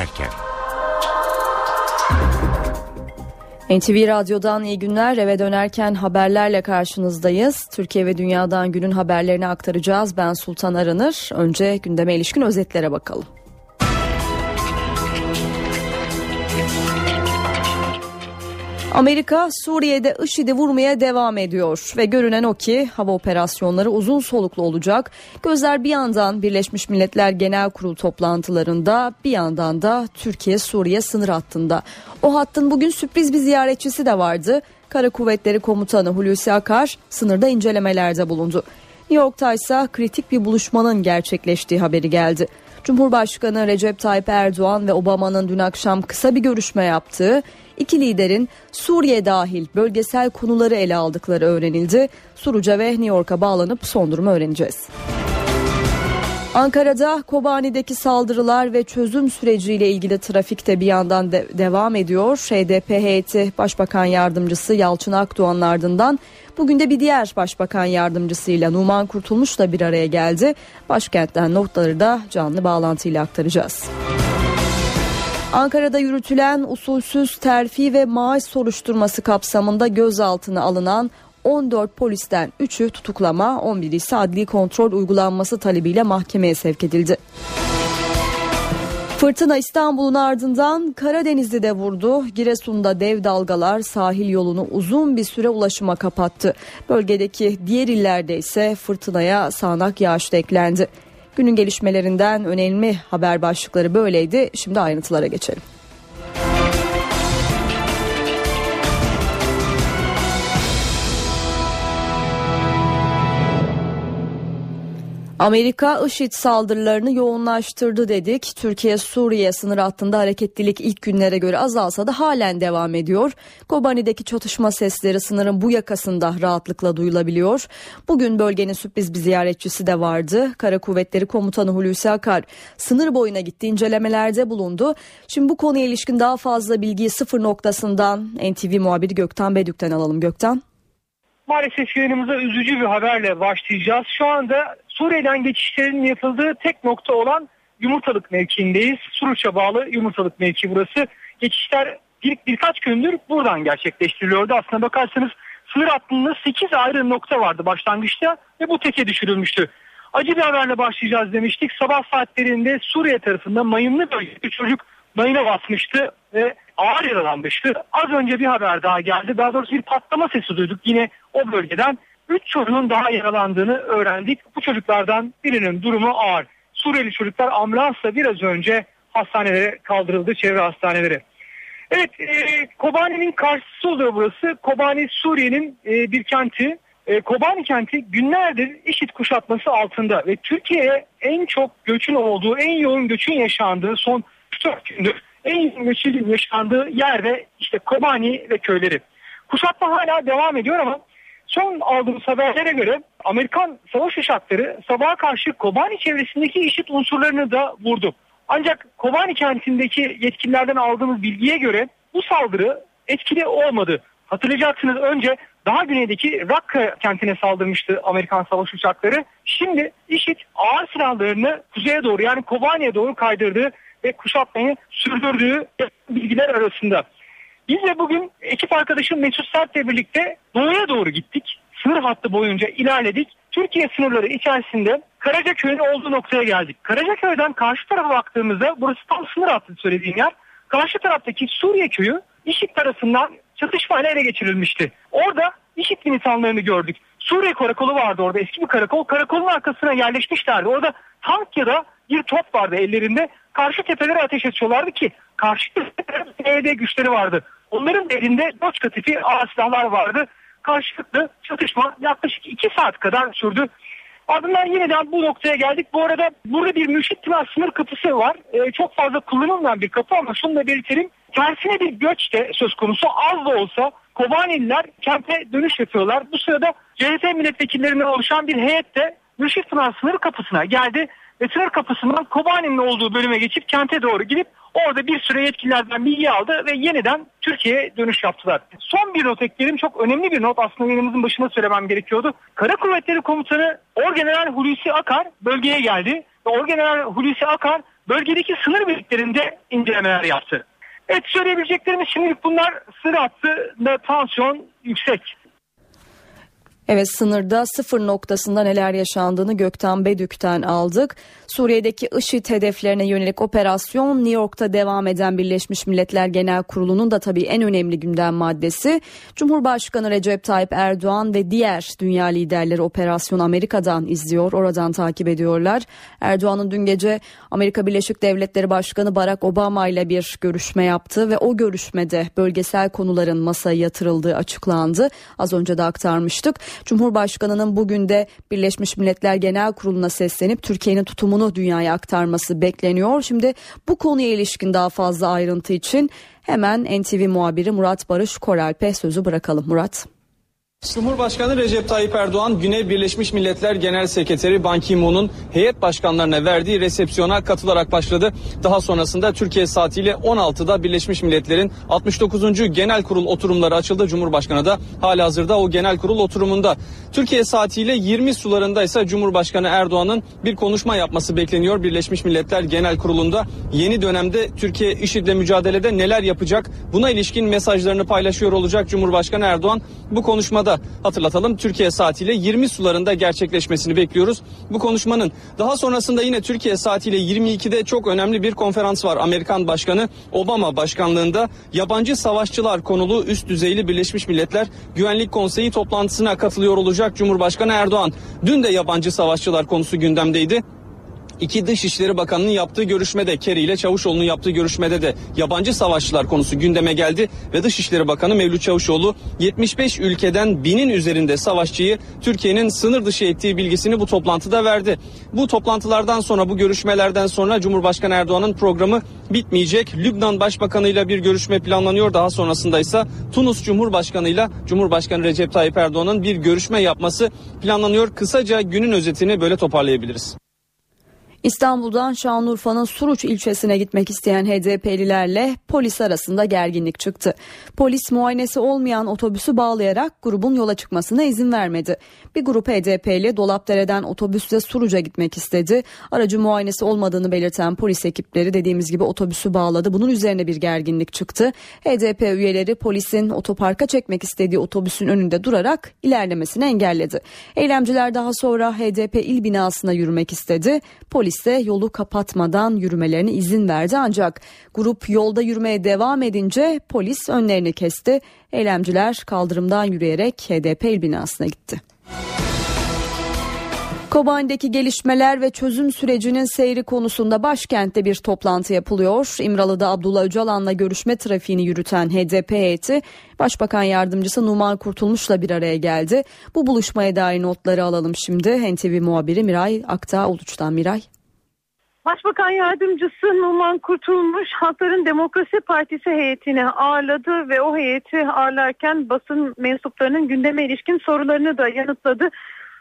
dönerken. NTV Radyo'dan iyi günler. Eve dönerken haberlerle karşınızdayız. Türkiye ve dünyadan günün haberlerini aktaracağız. Ben Sultan Aranır. Önce gündeme ilişkin özetlere bakalım. Amerika Suriye'de IŞİD'i vurmaya devam ediyor ve görünen o ki hava operasyonları uzun soluklu olacak. Gözler bir yandan Birleşmiş Milletler Genel Kurulu toplantılarında bir yandan da Türkiye-Suriye sınır hattında. O hattın bugün sürpriz bir ziyaretçisi de vardı. Kara Kuvvetleri Komutanı Hulusi Akar sınırda incelemelerde bulundu. New York'ta ise kritik bir buluşmanın gerçekleştiği haberi geldi. Cumhurbaşkanı Recep Tayyip Erdoğan ve Obama'nın dün akşam kısa bir görüşme yaptığı iki liderin Suriye dahil bölgesel konuları ele aldıkları öğrenildi. Suruca ve New York'a bağlanıp son durumu öğreneceğiz. Ankara'da Kobani'deki saldırılar ve çözüm süreciyle ilgili trafikte bir yandan de devam ediyor. HDP heyeti Başbakan Yardımcısı Yalçın Akdoğan'ın ardından bugün de bir diğer Başbakan Yardımcısıyla Numan Kurtulmuş da bir araya geldi. Başkentten notları da canlı bağlantıyla aktaracağız. Ankara'da yürütülen usulsüz terfi ve maaş soruşturması kapsamında gözaltına alınan 14 polisten 3'ü tutuklama, 11'i ise adli kontrol uygulanması talebiyle mahkemeye sevk edildi. Fırtına İstanbul'un ardından Karadeniz'de de vurdu. Giresun'da dev dalgalar sahil yolunu uzun bir süre ulaşıma kapattı. Bölgedeki diğer illerde ise fırtınaya sağanak yağış da eklendi. Günün gelişmelerinden önemli haber başlıkları böyleydi. Şimdi ayrıntılara geçelim. Amerika IŞİD saldırılarını yoğunlaştırdı dedik. Türkiye Suriye sınır hattında hareketlilik ilk günlere göre azalsa da halen devam ediyor. Kobani'deki çatışma sesleri sınırın bu yakasında rahatlıkla duyulabiliyor. Bugün bölgenin sürpriz bir ziyaretçisi de vardı. Kara Kuvvetleri Komutanı Hulusi Akar sınır boyuna gitti incelemelerde bulundu. Şimdi bu konuya ilişkin daha fazla bilgiyi sıfır noktasından NTV muhabiri Gökten Bedük'ten alalım Gökten. Maalesef yayınımıza üzücü bir haberle başlayacağız. Şu anda Suriye'den geçişlerin yapıldığı tek nokta olan Yumurtalık mevkiindeyiz. Suruç'a bağlı Yumurtalık mevki burası. Geçişler bir, birkaç gündür buradan gerçekleştiriliyordu. Aslına bakarsanız sınır hattında 8 ayrı nokta vardı başlangıçta ve bu teke düşürülmüştü. Acı bir haberle başlayacağız demiştik. Sabah saatlerinde Suriye tarafında mayınlı bölgede çocuk mayına basmıştı ve ağır yaralanmıştı. Az önce bir haber daha geldi. Daha doğrusu bir patlama sesi duyduk yine o bölgeden. 3 çocuğun daha yaralandığını öğrendik. Bu çocuklardan birinin durumu ağır. Suriyeli çocuklar ambulansla biraz önce hastanelere kaldırıldı, çevre hastaneleri. Evet, e, Kobani'nin karşısı oluyor burası. Kobani Suriye'nin e, bir kenti. E, Kobani kenti günlerdir IŞİD kuşatması altında ve Türkiye'ye en çok göçün olduğu, en yoğun göçün yaşandığı son 4 gündür en yoğun göçün yaşandığı yerde işte Kobani ve köyleri. Kuşatma hala devam ediyor ama Son aldığımız haberlere göre Amerikan savaş uçakları sabaha karşı Kobani çevresindeki IŞİD unsurlarını da vurdu. Ancak Kobani kentindeki yetkililerden aldığımız bilgiye göre bu saldırı etkili olmadı. Hatırlayacaksınız önce daha güneydeki Rakka kentine saldırmıştı Amerikan savaş uçakları. Şimdi IŞİD ağır silahlarını kuzeye doğru yani Kobani'ye doğru kaydırdığı ve kuşatmayı sürdürdüğü bilgiler arasında. Biz de bugün ekip arkadaşım Mesut Sert'le birlikte doğuya doğru gittik. Sınır hattı boyunca ilerledik. Türkiye sınırları içerisinde Karacaköy'ün olduğu noktaya geldik. Karacaköy'den karşı tarafa baktığımızda burası tam sınır hattı söylediğim yer. Karşı taraftaki Suriye köyü IŞİD tarafından çatışmayla ele geçirilmişti. Orada IŞİD militanlarını gördük. Suriye karakolu vardı orada eski bir karakol. Karakolun arkasına yerleşmişlerdi. Orada tank ya da bir top vardı ellerinde. Karşı tepelere ateş ediyorlardı ki karşı tepelerde güçleri vardı. Onların elinde Doçka tipi ağır silahlar vardı. Karşılıklı çatışma yaklaşık 2 saat kadar sürdü. Ardından yeniden bu noktaya geldik. Bu arada burada bir mürşit Timas sınır kapısı var. Ee, çok fazla kullanılmayan bir kapı ama şunu da belirtelim. Tersine bir göç de söz konusu az da olsa Kobanililer kente dönüş yapıyorlar. Bu sırada CHP milletvekillerinden oluşan bir heyet de Mürşit Pınar sınır kapısına geldi ve sınır kapısından Kobani'nin olduğu bölüme geçip kente doğru gidip orada bir süre yetkililerden bilgi aldı ve yeniden Türkiye'ye dönüş yaptılar. Son bir not ekleyelim. Çok önemli bir not aslında yayınımızın başında söylemem gerekiyordu. Kara Kuvvetleri Komutanı Orgeneral Hulusi Akar bölgeye geldi. Ve Orgeneral Hulusi Akar bölgedeki sınır birliklerinde incelemeler yaptı. Evet söyleyebileceklerimiz şimdilik bunlar sınır hattında tansiyon yüksek. Evet sınırda sıfır noktasında neler yaşandığını Gökten Bedük'ten aldık. Suriye'deki IŞİD hedeflerine yönelik operasyon New York'ta devam eden Birleşmiş Milletler Genel Kurulu'nun da tabii en önemli gündem maddesi. Cumhurbaşkanı Recep Tayyip Erdoğan ve diğer dünya liderleri operasyonu Amerika'dan izliyor, oradan takip ediyorlar. Erdoğan'ın dün gece Amerika Birleşik Devletleri Başkanı Barack Obama ile bir görüşme yaptı ve o görüşmede bölgesel konuların masaya yatırıldığı açıklandı. Az önce de aktarmıştık. Cumhurbaşkanının bugün de Birleşmiş Milletler Genel Kurulu'na seslenip Türkiye'nin tutumunu dünyaya aktarması bekleniyor. Şimdi bu konuya ilişkin daha fazla ayrıntı için hemen NTV muhabiri Murat Barış Koralp'e sözü bırakalım. Murat. Cumhurbaşkanı Recep Tayyip Erdoğan Güney Birleşmiş Milletler Genel Sekreteri Ban Ki-moon'un heyet başkanlarına verdiği resepsiyona katılarak başladı. Daha sonrasında Türkiye saatiyle 16'da Birleşmiş Milletler'in 69. Genel Kurul oturumları açıldı. Cumhurbaşkanı da hala hazırda o genel kurul oturumunda. Türkiye saatiyle 20 sularında ise Cumhurbaşkanı Erdoğan'ın bir konuşma yapması bekleniyor. Birleşmiş Milletler Genel Kurulu'nda yeni dönemde Türkiye IŞİD'le mücadelede neler yapacak? Buna ilişkin mesajlarını paylaşıyor olacak Cumhurbaşkanı Erdoğan. Bu konuşmada da hatırlatalım Türkiye saatiyle 20 sularında gerçekleşmesini bekliyoruz. Bu konuşmanın daha sonrasında yine Türkiye saatiyle 22'de çok önemli bir konferans var. Amerikan Başkanı Obama başkanlığında yabancı savaşçılar konulu üst düzeyli Birleşmiş Milletler Güvenlik Konseyi toplantısına katılıyor olacak Cumhurbaşkanı Erdoğan. Dün de yabancı savaşçılar konusu gündemdeydi. İki Dışişleri Bakanı'nın yaptığı görüşmede Kerry ile Çavuşoğlu'nun yaptığı görüşmede de yabancı savaşçılar konusu gündeme geldi ve Dışişleri Bakanı Mevlüt Çavuşoğlu 75 ülkeden binin üzerinde savaşçıyı Türkiye'nin sınır dışı ettiği bilgisini bu toplantıda verdi. Bu toplantılardan sonra bu görüşmelerden sonra Cumhurbaşkanı Erdoğan'ın programı bitmeyecek. Lübnan Başbakanı ile bir görüşme planlanıyor. Daha sonrasında ise Tunus Cumhurbaşkanı ile Cumhurbaşkanı Recep Tayyip Erdoğan'ın bir görüşme yapması planlanıyor. Kısaca günün özetini böyle toparlayabiliriz. İstanbul'dan Şanlıurfa'nın Suruç ilçesine gitmek isteyen HDP'lilerle polis arasında gerginlik çıktı. Polis muayenesi olmayan otobüsü bağlayarak grubun yola çıkmasına izin vermedi. Bir grup HDP'li Dolapdere'den otobüsle Suruç'a gitmek istedi. Aracı muayenesi olmadığını belirten polis ekipleri dediğimiz gibi otobüsü bağladı. Bunun üzerine bir gerginlik çıktı. HDP üyeleri polisin otoparka çekmek istediği otobüsün önünde durarak ilerlemesini engelledi. Eylemciler daha sonra HDP il binasına yürümek istedi. Polis de yolu kapatmadan yürümelerine izin verdi ancak grup yolda yürümeye devam edince polis önlerini kesti. Eylemciler kaldırımdan yürüyerek HDP il binasına gitti. Kobani'deki gelişmeler ve çözüm sürecinin seyri konusunda başkentte bir toplantı yapılıyor. İmralı'da Abdullah Öcalan'la görüşme trafiğini yürüten HDP heyeti Başbakan Yardımcısı Numan Kurtulmuş'la bir araya geldi. Bu buluşmaya dair notları alalım şimdi. NTV muhabiri Miray Aktağ Uluç'tan Miray. Başbakan Yardımcısı Numan Kurtulmuş Halkların Demokrasi Partisi heyetini ağırladı ve o heyeti ağırlarken basın mensuplarının gündeme ilişkin sorularını da yanıtladı.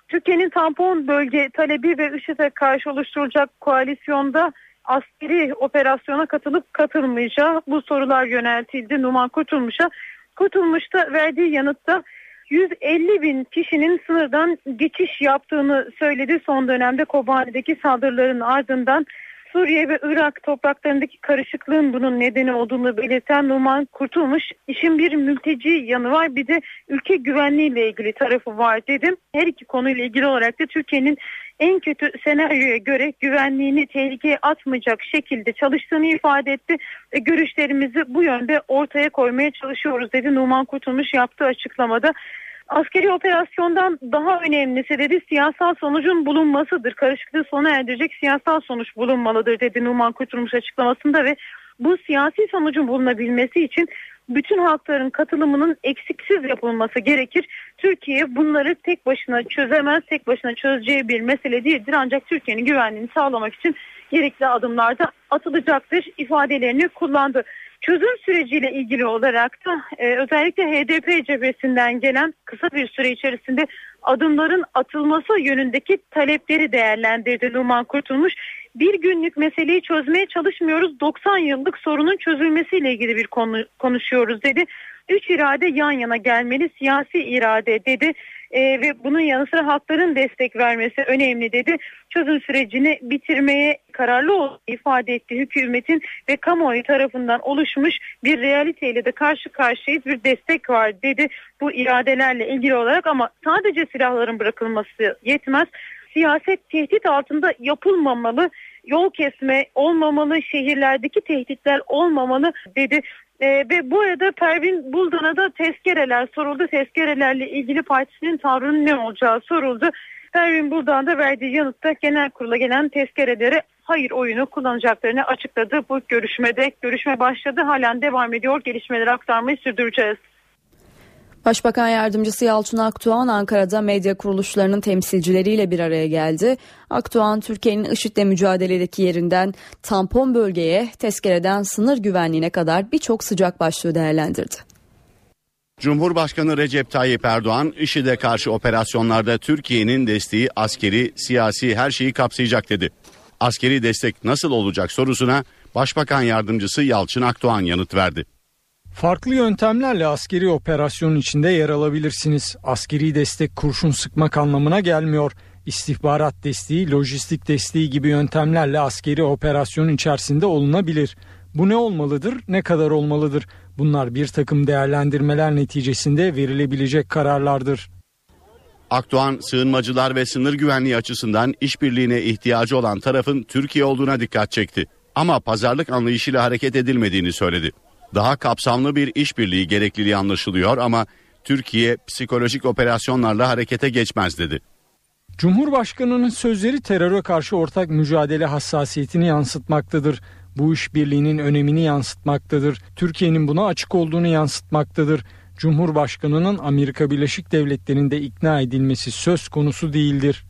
Türkiye'nin tampon bölge talebi ve IŞİD'e karşı oluşturulacak koalisyonda askeri operasyona katılıp katılmayacağı bu sorular yöneltildi Numan Kurtulmuş'a. Kurtulmuş da verdiği yanıtta 150 bin kişinin sınırdan geçiş yaptığını söyledi. Son dönemde Kobani'deki saldırıların ardından Suriye ve Irak topraklarındaki karışıklığın bunun nedeni olduğunu belirten Numan Kurtulmuş işin bir mülteci yanı var bir de ülke güvenliği ile ilgili tarafı var dedim. Her iki konuyla ilgili olarak da Türkiye'nin en kötü senaryoya göre güvenliğini tehlikeye atmayacak şekilde çalıştığını ifade etti. ve Görüşlerimizi bu yönde ortaya koymaya çalışıyoruz dedi Numan Kurtulmuş yaptığı açıklamada. Askeri operasyondan daha önemlisi dedi siyasal sonucun bulunmasıdır. Karışıklığı sona erdirecek siyasal sonuç bulunmalıdır dedi Numan Kurtulmuş açıklamasında ve bu siyasi sonucun bulunabilmesi için bütün halkların katılımının eksiksiz yapılması gerekir. Türkiye bunları tek başına çözemez, tek başına çözeceği bir mesele değildir. Ancak Türkiye'nin güvenliğini sağlamak için gerekli adımlarda atılacaktır ifadelerini kullandı. Çözüm süreciyle ilgili olarak da e, özellikle HDP cephesinden gelen kısa bir süre içerisinde adımların atılması yönündeki talepleri değerlendirdi Numan Kurtulmuş. Bir günlük meseleyi çözmeye çalışmıyoruz. 90 yıllık sorunun çözülmesiyle ilgili bir konu konuşuyoruz dedi. Üç irade yan yana gelmeli siyasi irade dedi. e, ve bunun yanı sıra halkların destek vermesi önemli dedi. Çözüm sürecini bitirmeye kararlı olduğunu ifade etti hükümetin ve kamuoyu tarafından oluşmuş bir realiteyle de karşı karşıyayız bir destek var dedi bu iradelerle ilgili olarak ama sadece silahların bırakılması yetmez. Siyaset tehdit altında yapılmamalı yol kesme olmamalı, şehirlerdeki tehditler olmamalı dedi. Ee, ve bu arada Pervin Buldan'a da tezkereler soruldu. Tezkerelerle ilgili partisinin tavrının ne olacağı soruldu. Pervin Buldan da verdiği yanıtta genel kurula gelen tezkerelere hayır oyunu kullanacaklarını açıkladı. Bu görüşmede görüşme başladı. Halen devam ediyor. Gelişmeleri aktarmayı sürdüreceğiz. Başbakan Yardımcısı Yalçın Aktuğan Ankara'da medya kuruluşlarının temsilcileriyle bir araya geldi. Aktuğan Türkiye'nin IŞİD'le mücadeledeki yerinden tampon bölgeye, tezkereden sınır güvenliğine kadar birçok sıcak başlığı değerlendirdi. Cumhurbaşkanı Recep Tayyip Erdoğan IŞİD'e karşı operasyonlarda Türkiye'nin desteği askeri, siyasi her şeyi kapsayacak dedi. Askeri destek nasıl olacak sorusuna Başbakan Yardımcısı Yalçın Akdoğan yanıt verdi. Farklı yöntemlerle askeri operasyonun içinde yer alabilirsiniz. Askeri destek kurşun sıkmak anlamına gelmiyor. İstihbarat desteği, lojistik desteği gibi yöntemlerle askeri operasyonun içerisinde olunabilir. Bu ne olmalıdır, ne kadar olmalıdır? Bunlar bir takım değerlendirmeler neticesinde verilebilecek kararlardır. Akdoğan sığınmacılar ve sınır güvenliği açısından işbirliğine ihtiyacı olan tarafın Türkiye olduğuna dikkat çekti. Ama pazarlık anlayışıyla hareket edilmediğini söyledi. Daha kapsamlı bir işbirliği gerekliliği anlaşılıyor ama Türkiye psikolojik operasyonlarla harekete geçmez dedi. Cumhurbaşkanının sözleri teröre karşı ortak mücadele hassasiyetini yansıtmaktadır. Bu işbirliğinin önemini yansıtmaktadır. Türkiye'nin buna açık olduğunu yansıtmaktadır. Cumhurbaşkanının Amerika Birleşik Devletleri'nde ikna edilmesi söz konusu değildir.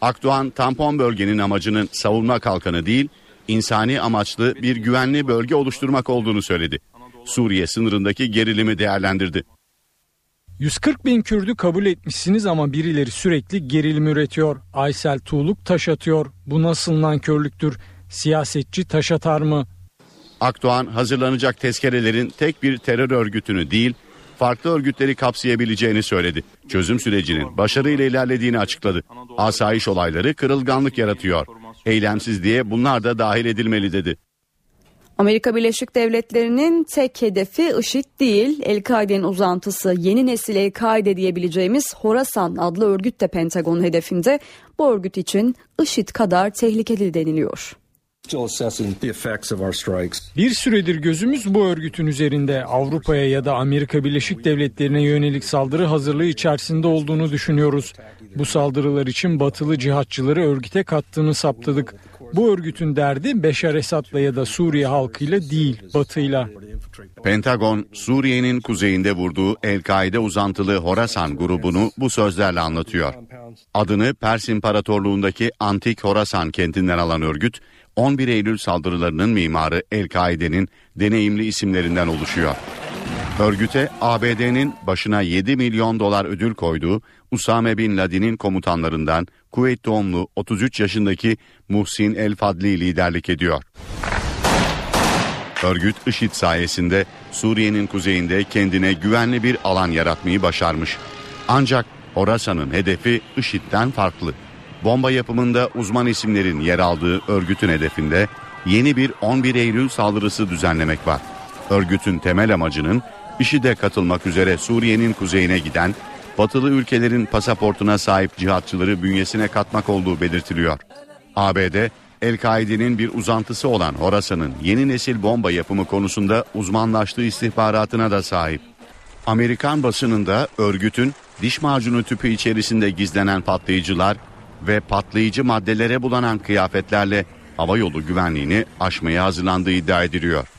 Akdoğan tampon bölgenin amacının savunma kalkanı değil, insani amaçlı bir güvenli bölge oluşturmak olduğunu söyledi. Suriye sınırındaki gerilimi değerlendirdi. 140 bin Kürdü kabul etmişsiniz ama birileri sürekli gerilim üretiyor. Aysel Tuğluk taş atıyor. Bu nasıl nankörlüktür? Siyasetçi taş atar mı? Akdoğan hazırlanacak tezkerelerin tek bir terör örgütünü değil, farklı örgütleri kapsayabileceğini söyledi. Çözüm sürecinin başarıyla ilerlediğini açıkladı. Asayiş olayları kırılganlık yaratıyor. Eylemsizliğe bunlar da dahil edilmeli dedi. Amerika Birleşik Devletleri'nin tek hedefi IŞİD değil, El-Kaide'nin uzantısı yeni nesil El-Kaide diyebileceğimiz Horasan adlı örgüt de Pentagon hedefinde. Bu örgüt için IŞİD kadar tehlikeli deniliyor. Bir süredir gözümüz bu örgütün üzerinde Avrupa'ya ya da Amerika Birleşik Devletleri'ne yönelik saldırı hazırlığı içerisinde olduğunu düşünüyoruz. Bu saldırılar için batılı cihatçıları örgüte kattığını saptadık. Bu örgütün derdi Beşar Esad'la ya da Suriye halkıyla değil, batıyla. Pentagon, Suriye'nin kuzeyinde vurduğu El-Kaide uzantılı Horasan grubunu bu sözlerle anlatıyor. Adını Pers İmparatorluğundaki Antik Horasan kentinden alan örgüt, 11 Eylül saldırılarının mimarı El-Kaide'nin deneyimli isimlerinden oluşuyor. Örgüte ABD'nin başına 7 milyon dolar ödül koyduğu Usame Bin Laden'in komutanlarından Kuveyt doğumlu 33 yaşındaki Muhsin El Fadli liderlik ediyor. Örgüt IŞİD sayesinde Suriye'nin kuzeyinde kendine güvenli bir alan yaratmayı başarmış. Ancak Horasan'ın hedefi IŞİD'den farklı. Bomba yapımında uzman isimlerin yer aldığı örgütün hedefinde yeni bir 11 Eylül saldırısı düzenlemek var. Örgütün temel amacının IŞİD'e katılmak üzere Suriye'nin kuzeyine giden batılı ülkelerin pasaportuna sahip cihatçıları bünyesine katmak olduğu belirtiliyor. ABD, El-Kaide'nin bir uzantısı olan Horasan'ın yeni nesil bomba yapımı konusunda uzmanlaştığı istihbaratına da sahip. Amerikan basınında örgütün diş macunu tüpü içerisinde gizlenen patlayıcılar ve patlayıcı maddelere bulanan kıyafetlerle havayolu güvenliğini aşmaya hazırlandığı iddia ediliyor.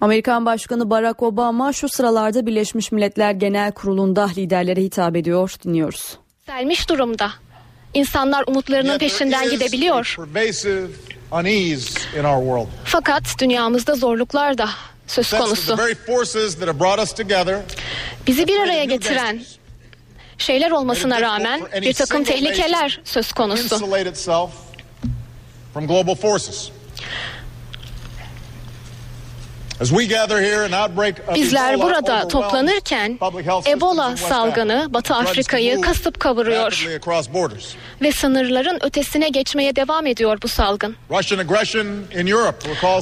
Amerikan Başkanı Barack Obama şu sıralarda Birleşmiş Milletler Genel Kurulu'nda liderlere hitap ediyor. Dinliyoruz. Selmiş durumda. İnsanlar umutlarının peşinden gidebiliyor. Fakat dünyamızda zorluklar da söz konusu. Bizi bir araya getiren şeyler olmasına rağmen bir takım tehlikeler söz konusu. Bizler burada toplanırken Ebola salgını Batı Afrika'yı kasıp kavuruyor ve sınırların ötesine geçmeye devam ediyor bu salgın.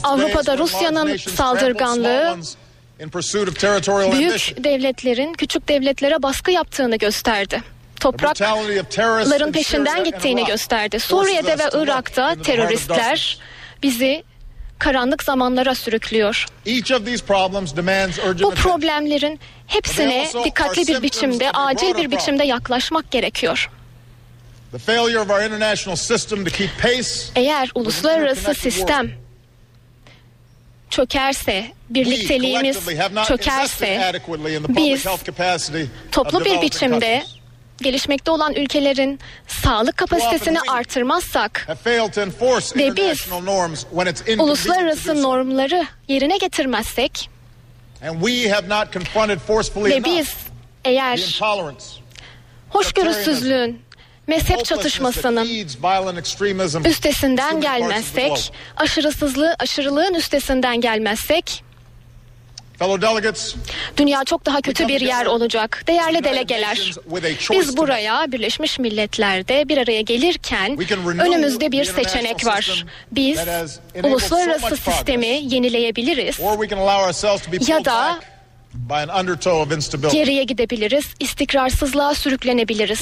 Avrupa'da Rusya'nın saldırganlığı büyük devletlerin küçük devletlere baskı yaptığını gösterdi. Toprakların peşinden gittiğini gösterdi. Suriye'de ve Irak'ta teröristler bizi karanlık zamanlara sürüklüyor. Bu problemlerin hepsine dikkatli bir biçimde, acil bir biçimde yaklaşmak gerekiyor. Eğer uluslararası sistem çökerse, birlikteliğimiz çökerse, biz toplu bir biçimde gelişmekte olan ülkelerin sağlık kapasitesini artırmazsak ve biz uluslararası normları yerine getirmezsek ve biz eğer hoşgörüsüzlüğün, mezhep çatışmasının üstesinden gelmezsek, aşırısızlığı, aşırılığın üstesinden gelmezsek Dünya çok daha kötü bir yer olacak. Değerli delegeler, biz buraya Birleşmiş Milletler'de bir araya gelirken önümüzde bir seçenek var. Biz uluslararası sistemi yenileyebiliriz ya da geriye gidebiliriz, istikrarsızlığa sürüklenebiliriz.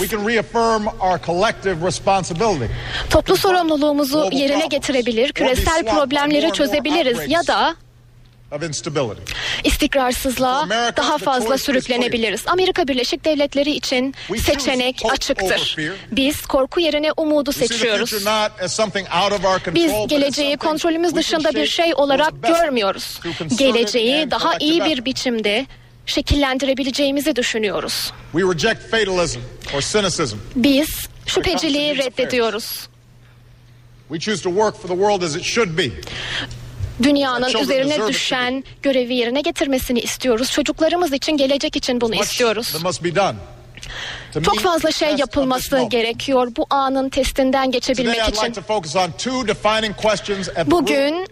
Toplu sorumluluğumuzu yerine getirebilir, küresel problemleri çözebiliriz ya da istikrarsızlığa daha fazla sürüklenebiliriz. Amerika Birleşik Devletleri için seçenek açıktır. Biz korku yerine umudu seçiyoruz. Biz geleceği kontrolümüz dışında bir şey olarak görmüyoruz. Geleceği daha iyi bir biçimde şekillendirebileceğimizi düşünüyoruz. Biz şüpheciliği reddediyoruz. Dünyanın üzerine düşen görevi yerine getirmesini istiyoruz. Çocuklarımız için, gelecek için bunu istiyoruz. Çok fazla şey yapılması gerekiyor bu anın testinden geçebilmek için. Bugün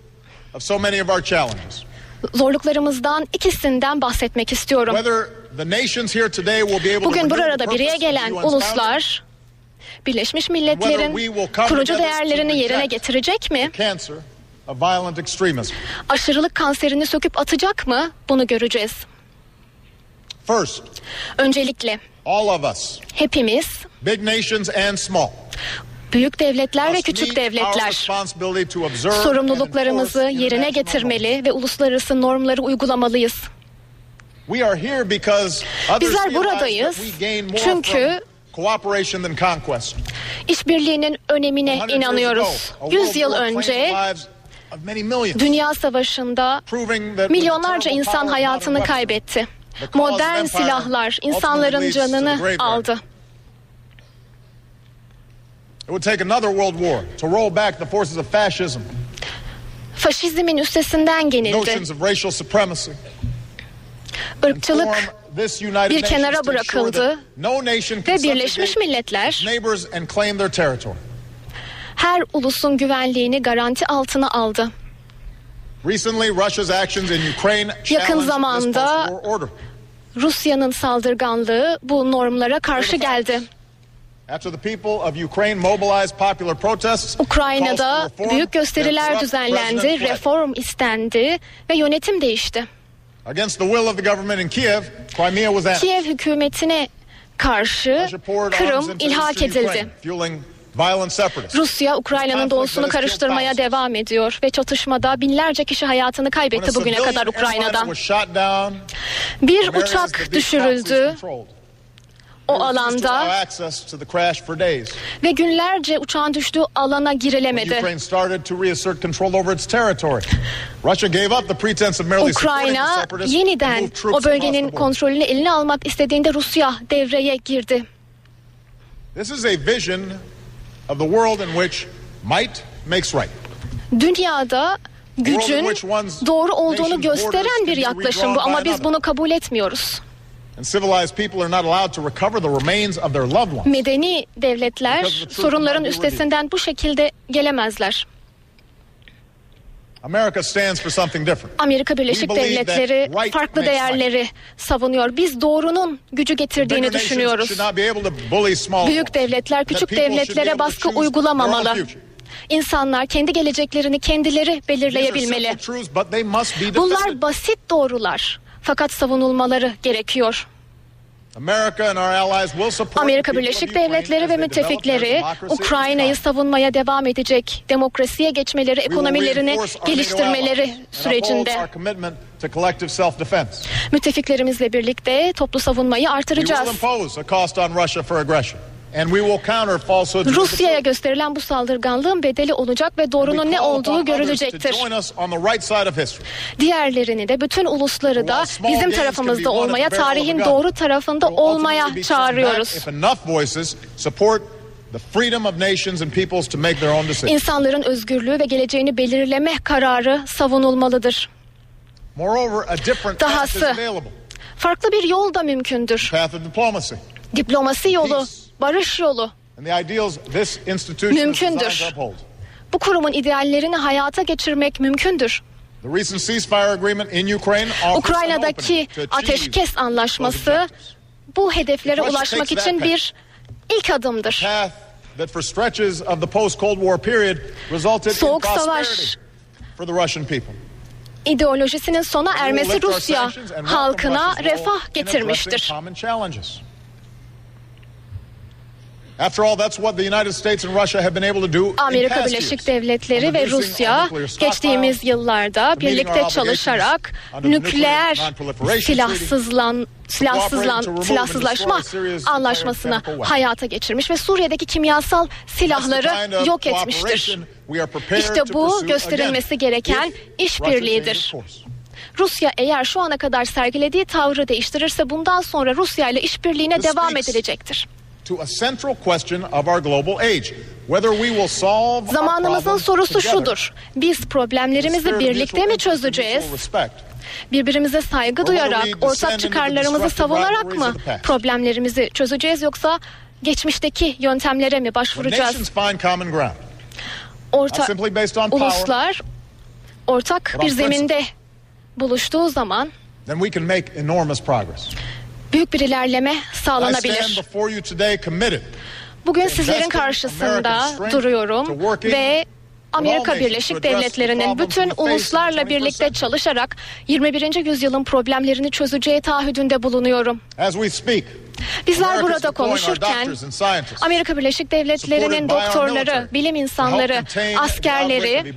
zorluklarımızdan ikisinden bahsetmek istiyorum. Bugün burada bir araya gelen uluslar Birleşmiş Milletler'in kurucu değerlerini yerine getirecek mi? Aşırılık kanserini söküp atacak mı? Bunu göreceğiz. Öncelikle hepimiz büyük devletler ve küçük devletler sorumluluklarımızı yerine getirmeli ve uluslararası normları uygulamalıyız. Bizler buradayız çünkü işbirliğinin önemine inanıyoruz. Yüz yıl önce Dünya Savaşı'nda milyonlarca insan hayatını kaybetti. Modern silahlar insanların canını aldı. Faşizmin üstesinden genildi. Irkçılık bir kenara bırakıldı ve Birleşmiş Milletler her ulusun güvenliğini garanti altına aldı. Yakın zamanda Rusya'nın saldırganlığı bu normlara karşı geldi. Ukrayna'da büyük gösteriler düzenlendi, reform istendi ve yönetim değişti. Kiev hükümetine karşı Kırım ilhak edildi. Rusya Ukrayna'nın doğusunu karıştırmaya devam ediyor ve çatışmada binlerce kişi hayatını kaybetti bugüne kadar Ukrayna'da. Bir uçak düşürüldü o alanda ve günlerce uçağın düştüğü alana girilemedi. Ukrayna yeniden o bölgenin kontrolünü eline almak istediğinde Rusya devreye girdi. This is a vision of the world in which might makes right. Dünyada gücün doğru olduğunu gösteren bir yaklaşım bu ama biz bunu kabul etmiyoruz. Medeni devletler sorunların üstesinden bu şekilde gelemezler. America stands for something different. Amerika Birleşik Devletleri farklı değerleri savunuyor. Biz doğrunun gücü getirdiğini düşünüyoruz. Büyük devletler küçük devletlere baskı uygulamamalı. İnsanlar kendi geleceklerini kendileri belirleyebilmeli. Bunlar basit doğrular. Fakat savunulmaları gerekiyor. Amerika Birleşik Devletleri ve müttefikleri Ukrayna'yı savunmaya devam edecek. Demokrasiye geçmeleri, ekonomilerini geliştirmeleri sürecinde müttefiklerimizle birlikte toplu savunmayı artıracağız. Rusya'ya gösterilen bu saldırganlığın bedeli olacak ve doğrunun ne olduğu görülecektir. Diğerlerini de bütün ulusları da bizim tarafımızda olmaya, tarihin doğru tarafında olmaya çağırıyoruz. İnsanların özgürlüğü ve geleceğini belirleme kararı savunulmalıdır. Dahası farklı bir yol da mümkündür. Diplomasi yolu. Barış yolu. Mümkündür. Bu kurumun ideallerini hayata geçirmek mümkündür. Ukrayna'daki ateşkes anlaşması bu hedeflere ulaşmak için bir ilk adımdır. Soğuk savaş ideolojisinin sona ermesi Rusya halkına refah getirmiştir. common challenges. After all, that's what the United States and Russia have been able to do in Amerika Birleşik. Devletleri ve Rusya geçtiğimiz yıllarda birlikte çalışarak nükleer silahsızlan silahsızlan silahsızlaşma anlaşmasını hayata geçirmiş ve Suriye'deki kimyasal silahları yok etmiştir. İşte bu gösterilmesi gereken işbirliğidir. Rusya eğer şu ana kadar sergilediği tavrı değiştirirse bundan sonra Rusya ile işbirliğine devam edilecektir. To a central question of our global age. Whether we will solve our Zamanımızın sorusu şudur. Biz problemlerimizi birlikte mi çözeceğiz? Birbirimize saygı duyarak, ortak çıkarlarımızı savunarak mı problemlerimizi çözeceğiz yoksa geçmişteki yöntemlere mi başvuracağız? Orta uluslar ortak bir zeminde buluştuğu zaman büyük bir ilerleme sağlanabilir. Bugün sizlerin karşısında duruyorum ve Amerika Birleşik Devletleri'nin bütün uluslarla 21st birlikte çalışarak 21. yüzyılın problemlerini çözeceği taahhüdünde bulunuyorum. Bizler burada konuşurken Amerika Birleşik Devletleri'nin doktorları, bilim insanları, askerleri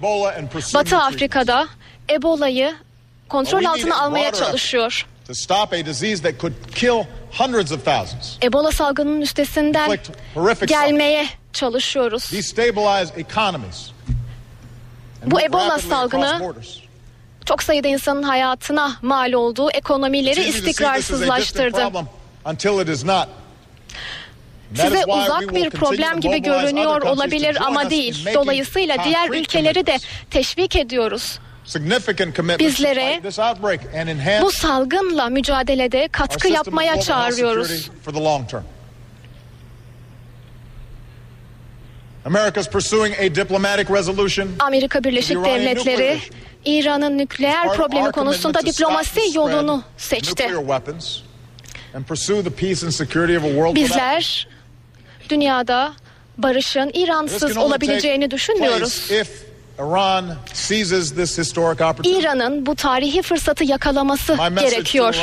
Batı. Afrika'da Ebola'yı kontrol altına almaya çalışıyor. To stop a disease that could kill hundreds of thousands, Ebola salgının üstesinden gelmeye çalışıyoruz. destabilize economies. Bu Ebola salgını. Çok sayıda insanın hayatına mal olduğu ekonomileri istikrarsızlaştırdı. Size uzak bir problem gibi görünüyor olabilir ama değil. Dolayısıyla diğer ülkeleri de teşvik ediyoruz. Bizlere Bu salgınla mücadelede katkı yapmaya çağırıyoruz. Amerika Birleşik Devletleri. İran'ın nükleer problemi konusunda diplomasi yolunu seçti. Bizler dünyada barışın İransız olabileceğini düşünmüyoruz. Place if Iran seizes this historic opportunity. İran'ın bu tarihi fırsatı yakalaması gerekiyor.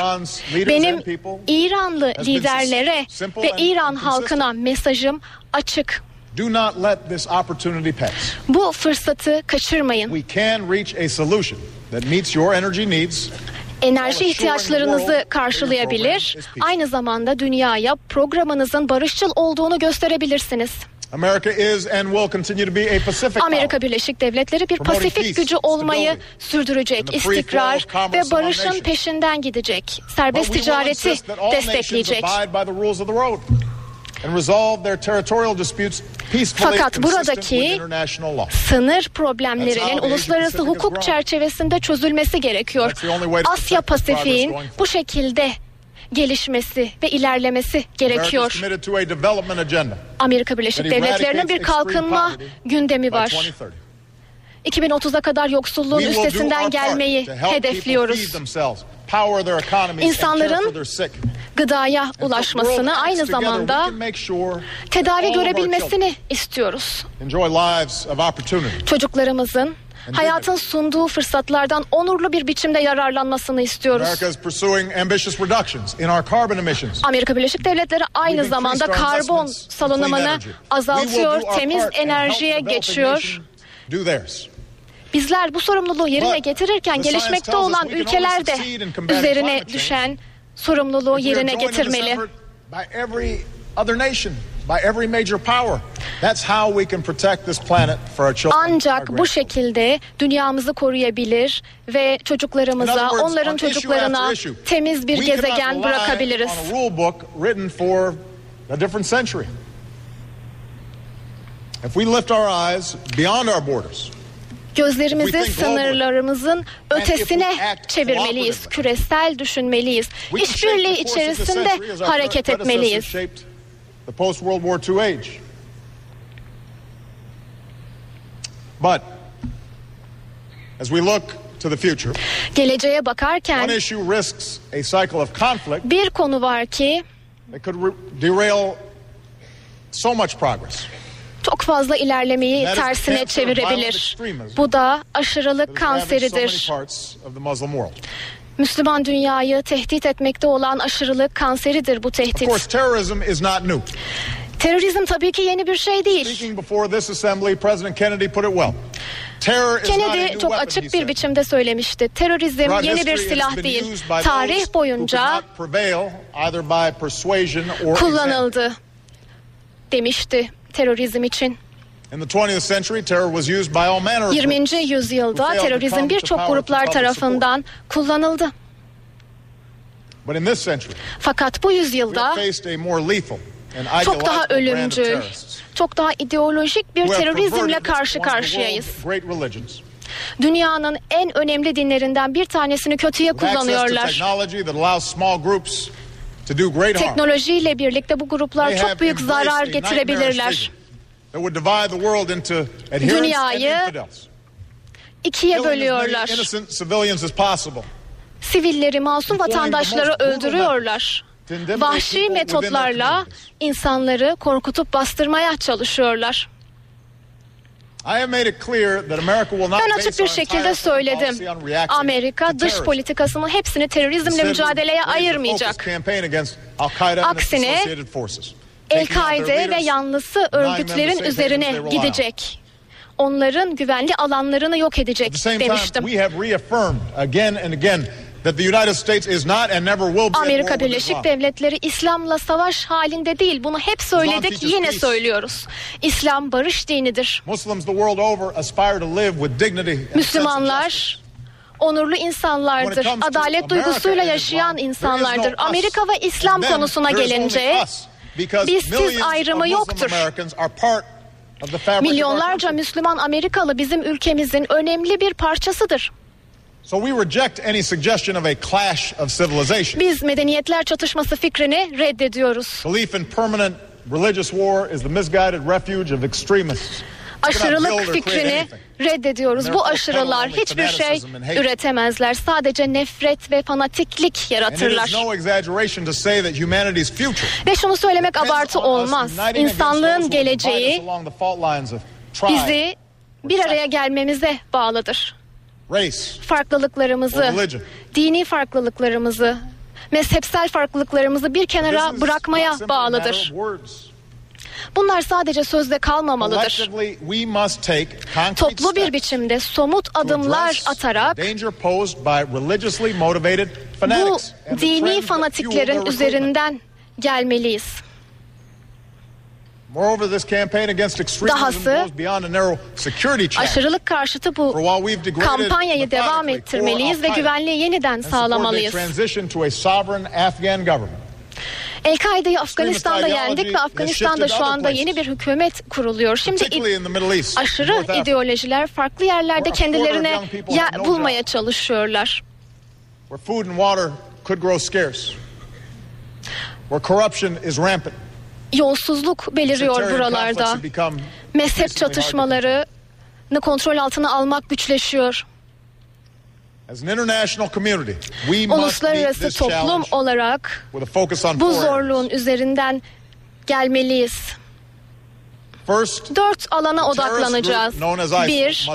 Benim İranlı liderlere ve İran halkına mesajım açık. Do not let this opportunity pass. Bu fırsatı kaçırmayın. We can reach a solution that meets your energy needs Enerji ihtiyaçlarınızı karşılayabilir. Aynı zamanda dünyaya programınızın barışçıl olduğunu gösterebilirsiniz. America is and will continue to be a Pacific Amerika. Birleşik Devletleri bir Pasifik gücü olmayı sürdürecek, istikrar ve barışın peşinden gidecek, serbest ticareti destekleyecek. Fakat buradaki sınır problemlerinin uluslararası hukuk çerçevesinde çözülmesi gerekiyor. Asya Pasifik'in bu şekilde gelişmesi ve ilerlemesi gerekiyor. Amerika Birleşik Devletleri'nin bir kalkınma gündemi var. 2030. 2030'a kadar yoksulluğun üstesinden gelmeyi hedefliyoruz. İnsanların. Gıdaya ulaşmasını aynı zamanda tedavi görebilmesini istiyoruz. Çocuklarımızın hayatın sunduğu fırsatlardan onurlu bir biçimde yararlanmasını istiyoruz. Amerika Birleşik Devletleri aynı zamanda karbon salınımını azaltıyor, temiz enerjiye geçiyor. Bizler bu sorumluluğu yerine getirirken gelişmekte olan ülkeler de üzerine düşen sorumluluğu yerine getirmeli. By every major power. That's how we can protect this planet for our children. Ancak bu şekilde dünyamızı koruyabilir ve çocuklarımıza, words, onların issue çocuklarına issue, temiz bir gezegen bırakabiliriz. a rule book written for a different century. If we lift our eyes beyond our borders, Gözlerimizi sınırlarımızın ötesine çevirmeliyiz. Küresel düşünmeliyiz. İşbirliği içerisinde hareket etmeliyiz. The post-World War II age. But as we look to the future, Geleceğe one bakarken issue risks a cycle of conflict bir konu var ki that could derail so much progress. çok fazla ilerlemeyi tersine çevirebilir. Bu da aşırılık kanseridir. Müslüman dünyayı tehdit etmekte olan aşırılık kanseridir bu Of course, tehdit. is not new. Terörizm tabii ki yeni bir şey değil. Assembly, Kennedy çok açık bir biçimde söylemişti. Terörizm yeni bir silah değil. Tarih boyunca kullanıldı demişti terörizm için. In the 20th century, terror was used by all manner of 20. groups. yüzyılda terörizm birçok gruplar tarafından kullanıldı. Fakat bu yüzyılda çok daha ölümcül, çok daha ideolojik bir terörizmle karşı karşıyayız. Dünyanın en önemli dinlerinden bir tanesini kötüye kullanıyorlar. Teknolojiyle birlikte bu gruplar çok büyük zarar getirebilirler. Dünyayı. İkiye bölüyorlar. innocent civilians as possible. Sivilleri, masum vatandaşları öldürüyorlar. Vahşi metotlarla insanları korkutup bastırmaya çalışıyorlar. Ben açık bir şekilde söyledim. Amerika dış politikasının hepsini terörizmle mücadeleye ayırmayacak. Aksine, El-Kaide ve yanlısı örgütlerin üzerine gidecek. Onların güvenli alanlarını yok edecek demiştim. Amerika Birleşik. Devletleri İslam'la savaş halinde değil. Bunu hep söyledik, yine söylüyoruz. İslam barış dinidir. Müslümanlar onurlu insanlardır. Adalet duygusuyla yaşayan insanlardır. Amerika ve İslam konusuna gelince us, because biz siz millions of ayrımı yoktur. Milyonlarca. Müslüman Amerikalı bizim ülkemizin önemli bir parçasıdır. Biz medeniyetler çatışması fikrini reddediyoruz. Belief in permanent religious war is the misguided refuge of extremists. Aşırılık fikrini reddediyoruz. Bu aşırılar hiçbir şey üretemezler. Sadece nefret ve fanatiklik yaratırlar. Ve şunu söylemek abartı olmaz. İnsanlığın geleceği bizi bir araya gelmemize bağlıdır. Farklılıklarımızı, dini farklılıklarımızı, mezhepsel farklılıklarımızı bir kenara bırakmaya bağlıdır. Bunlar sadece sözde kalmamalıdır. Toplu bir biçimde somut adımlar atarak bu dini fanatiklerin üzerinden gelmeliyiz. Dahası. Aşırılık karşıtı bu kampanyayı devam ettirmeliyiz ve güvenliği yeniden sağlamalıyız. El-Kaide'yi Afganistan'da yendik ve Afganistan'da şu anda yeni bir hükümet kuruluyor. Şimdi aşırı ideolojiler farklı yerlerde kendilerine no bulmaya çalışıyorlar. Yolsuzluk beliriyor buralarda. Mezhep increasingly hard to çatışmaları kontrol altına almak güçleşiyor. As an international community, we must meet Uluslararası toplum olarak bu zorluğun üzerinden gelmeliyiz. Dört alana odaklanacağız. Bir,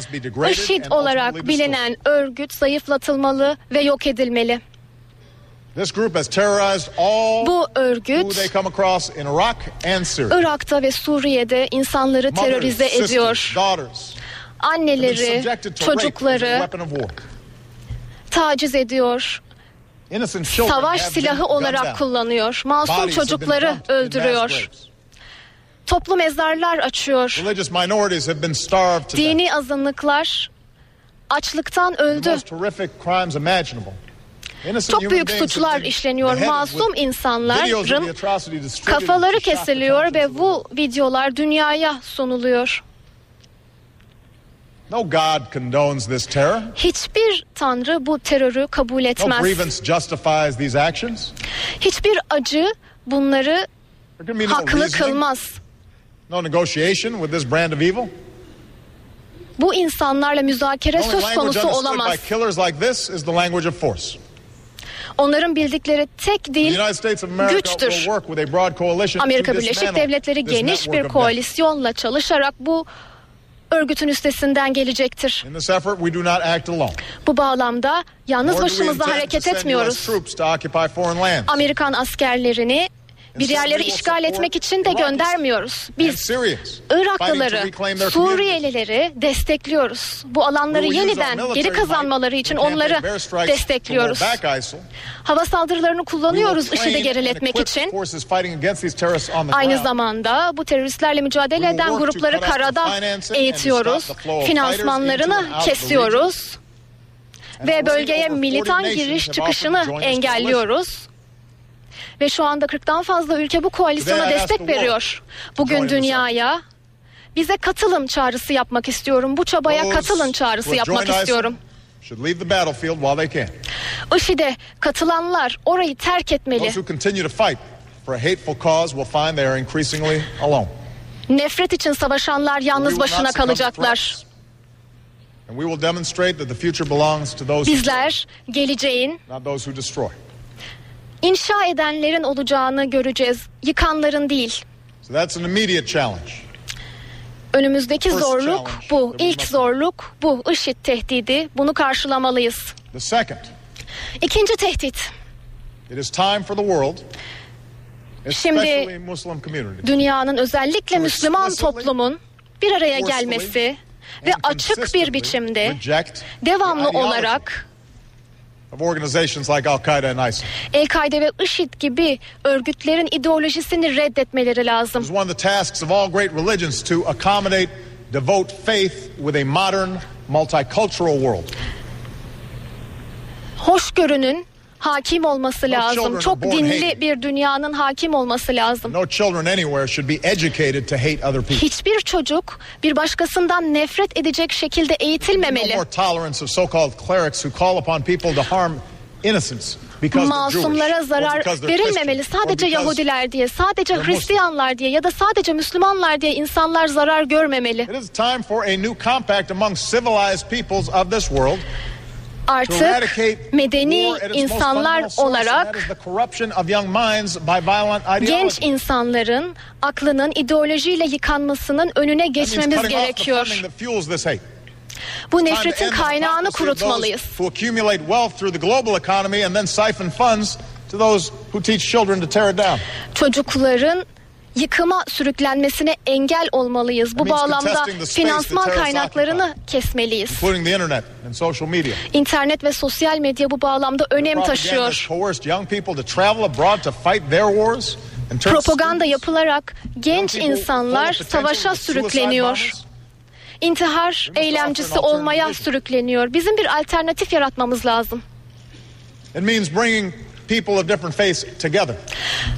IŞİD olarak bilinen örgüt zayıflatılmalı ve yok edilmeli. Bu örgüt. Irak'ta ve Suriye'de insanları terörize ediyor. Anneleri, çocukları. Taciz ediyor. Savaş silahı olarak kullanıyor. Masum çocukları öldürüyor. Toplu mezarlar açıyor. Dini azınlıklar açlıktan öldü. Çok büyük suçlar işleniyor. Masum insanların kafaları kesiliyor ve bu videolar dünyaya sunuluyor. No God condones this terror. Hiçbir tanrı bu terörü kabul No etmez. grievance justifies these actions. Hiçbir acı bunları no haklı reasoning, kılmaz. no negotiation with this brand of evil. Bu insanlarla müzakere söz konusu olamaz. killers like this is the language of force. Onların bildikleri tek dil güçtür. Amerika Birleşik Devletleri geniş bir koalisyonla çalışarak bu örgütün üstesinden gelecektir. Bu bağlamda yalnız to hareket etmiyoruz. Amerikan askerlerini bir yerleri işgal etmek için de göndermiyoruz. Biz Iraklıları. Suriyelileri destekliyoruz. Bu alanları yeniden geri kazanmaları için onları destekliyoruz. Hava saldırılarını kullanıyoruz IŞİD'i geriletmek için. Aynı zamanda bu teröristlerle mücadele eden grupları karada eğitiyoruz. Finansmanlarını kesiyoruz. Ve bölgeye over 40 militan giriş çıkışını engelliyoruz. Ve şu anda 40'tan fazla ülke bu koalisyona destek veriyor. Bugün dünyaya bize katılın çağrısı yapmak istiyorum. Bu çabaya katılın çağrısı yapmak istiyorum. IŞİD'e katılanlar orayı terk etmeli. Nefret için savaşanlar yalnız başına kalacaklar. Bizler geleceğin inşa edenlerin olacağını göreceğiz. Yıkanların değil. So that's an immediate challenge. Önümüzdeki First zorluk bu. İlk zorluk bu. IŞİD tehdidi. Bunu karşılamalıyız. The second, İkinci tehdit. it is time for the world, Şimdi Dünyanın özellikle Müslüman toplumun bir araya gelmesi ve açık bir biçimde devamlı olarak El-Kaide ve IŞİD gibi örgütlerin ideolojisini reddetmeleri lazım. One of the tasks of all great religions to accommodate, devote faith with a modern, multicultural world. Hoşgörünün hakim olması lazım. Çok dinli bir dünyanın hakim olması lazım. Hiçbir çocuk bir başkasından nefret edecek şekilde eğitilmemeli. Masumlara zarar verilmemeli. Sadece Yahudiler diye, sadece. Hristiyanlar diye ya da sadece Müslümanlar diye insanlar zarar görmemeli. Artık eradicate medeni insanlar olarak genç insanların aklının ideolojiyle yıkanmasının önüne geçmemiz gerekiyor. Bu nefretin kaynağını kurutmalıyız. Çocukların yıkıma sürüklenmesine engel olmalıyız. Bu bağlamda finansman kaynaklarını kesmeliyiz. internet ve sosyal medya bu bağlamda önem taşıyor. Propaganda yapılarak genç insanlar savaşa sürükleniyor. İntihar eylemcisi olmaya sürükleniyor. Bizim bir alternatif yaratmamız lazım. It means bringing people of different faiths together.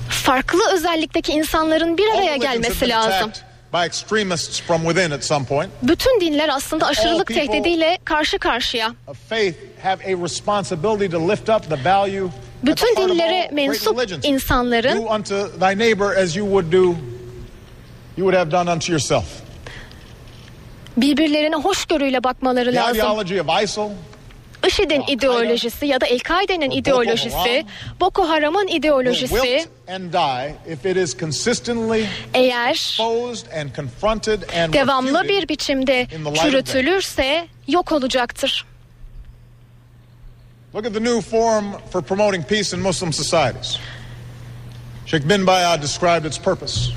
Farklı özellikteki insanların bir araya gelmesi lazım. by extremists from within at some point. Bütün dinler aslında aşırılık tehdidiyle karşı karşıya. Bütün dinlere mensup insanların birbirlerine hoşgörüyle bakmaları lazım. IŞİD'in ideolojisi ya da El-Kaide'nin ideolojisi, Boko Haram'ın ideolojisi eğer devamlı bir biçimde çürütülürse yok olacaktır. Look at the new forum for promoting peace in Muslim societies. Sheikh bin Bayad described its purpose.